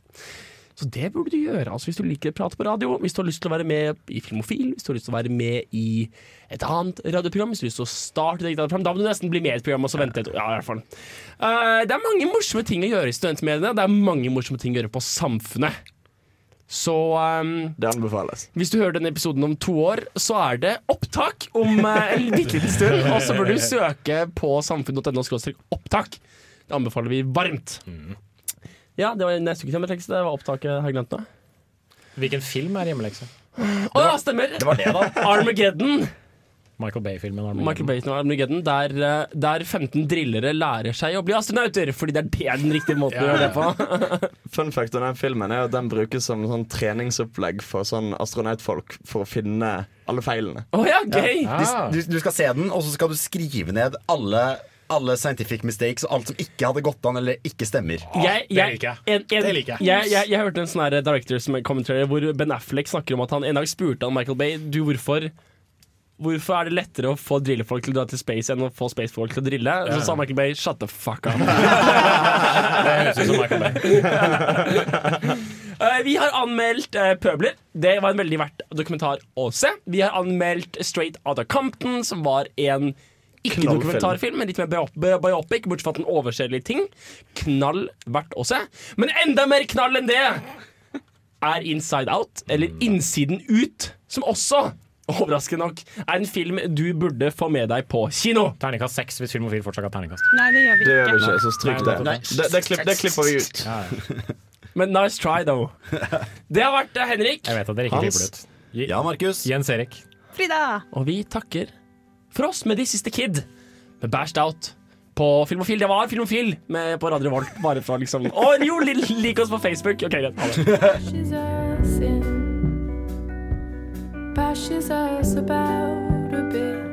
Så det burde du gjøre altså hvis du liker å prate på radio, hvis du har lyst til å være med i Filmofil, hvis du har lyst til å være med i et annet radioprogram, hvis du har lyst til å starte eget radioprogram, da må du nesten bli med i et program og så vente et år. Ja, i hvert fall. Uh, det er mange morsomme ting å gjøre i studentmediene. Det er mange morsomme ting å gjøre på Samfunnet. Så um, Det anbefales. hvis du hører denne episoden om to år, så er det opptak om uh, en bitte liten stund. Og så bør du søke på samfunn.no opptak. Det anbefaler vi varmt. Ja, det var neste ukes hjemmelekse. Det var opptaket. Har jeg glemt noe? Hvilken film er hjemmelekse? Å ja, stemmer! Det var det, da. Armageddon. Michael Bay-filmen. Armageddon. Michael Bay Armageddon der, eh, der 15 drillere lærer seg å bli astronauter. Fordi det er det den riktige måten å gjøre det på. Fun fact om den filmen er at den brukes som sånn treningsopplegg for sånn astronautfolk for å finne alle feilene. Oh, ja, gøy! Du, du skal se den, og så skal du skrive ned alle, alle scientific mistakes og alt som ikke hadde gått an eller ikke stemmer. Jeg, jeg, en, en, Det liker jeg. Jeg, jeg, jeg hørte en sånn her directors commentary hvor Ben Affleck snakker om at han en dag spurte han Michael Bay Du, hvorfor Hvorfor er det lettere å få drillefolk til å dra til space enn å få spacefolk til å drille? Ja. Så sa Michael Bay shut the fuck up. Det høres ut som Michael Bay. Eh, vi har anmeldt uh, Pøbler. Det var en veldig verdt dokumentar å se. Vi har anmeldt Straight Outta Compton, som var en ikke-dokumentarfilm, men litt mer biop- biopic, bortsett fra at den overser litt ting. Knall verdt å se. Men enda mer knall enn det er Inside Out, eller Innsiden ut, som også Overraskende nok er en film du burde få med deg på kino. Terningkast seks hvis Filmofil fortsatt har terningkast. Nei, det gjør vi Det ikke. gjør vi ikke, så stryk det. Nei, Det, det, klipp, det klipper vi ut. Ja, ja. Men nice try, though. Det har vært eh, Henrik. Jeg vet at dere ikke Hans. klipper det ut. Ja, Markus. Jens Erik. Frida! Og vi takker for oss med This Is The Kid med Bashed Out på Filmofil. Det var Filmofil med, på Radio Revolt. Bare fra liksom Å jo, li- lik oss på Facebook. Ok, greit. Ha det.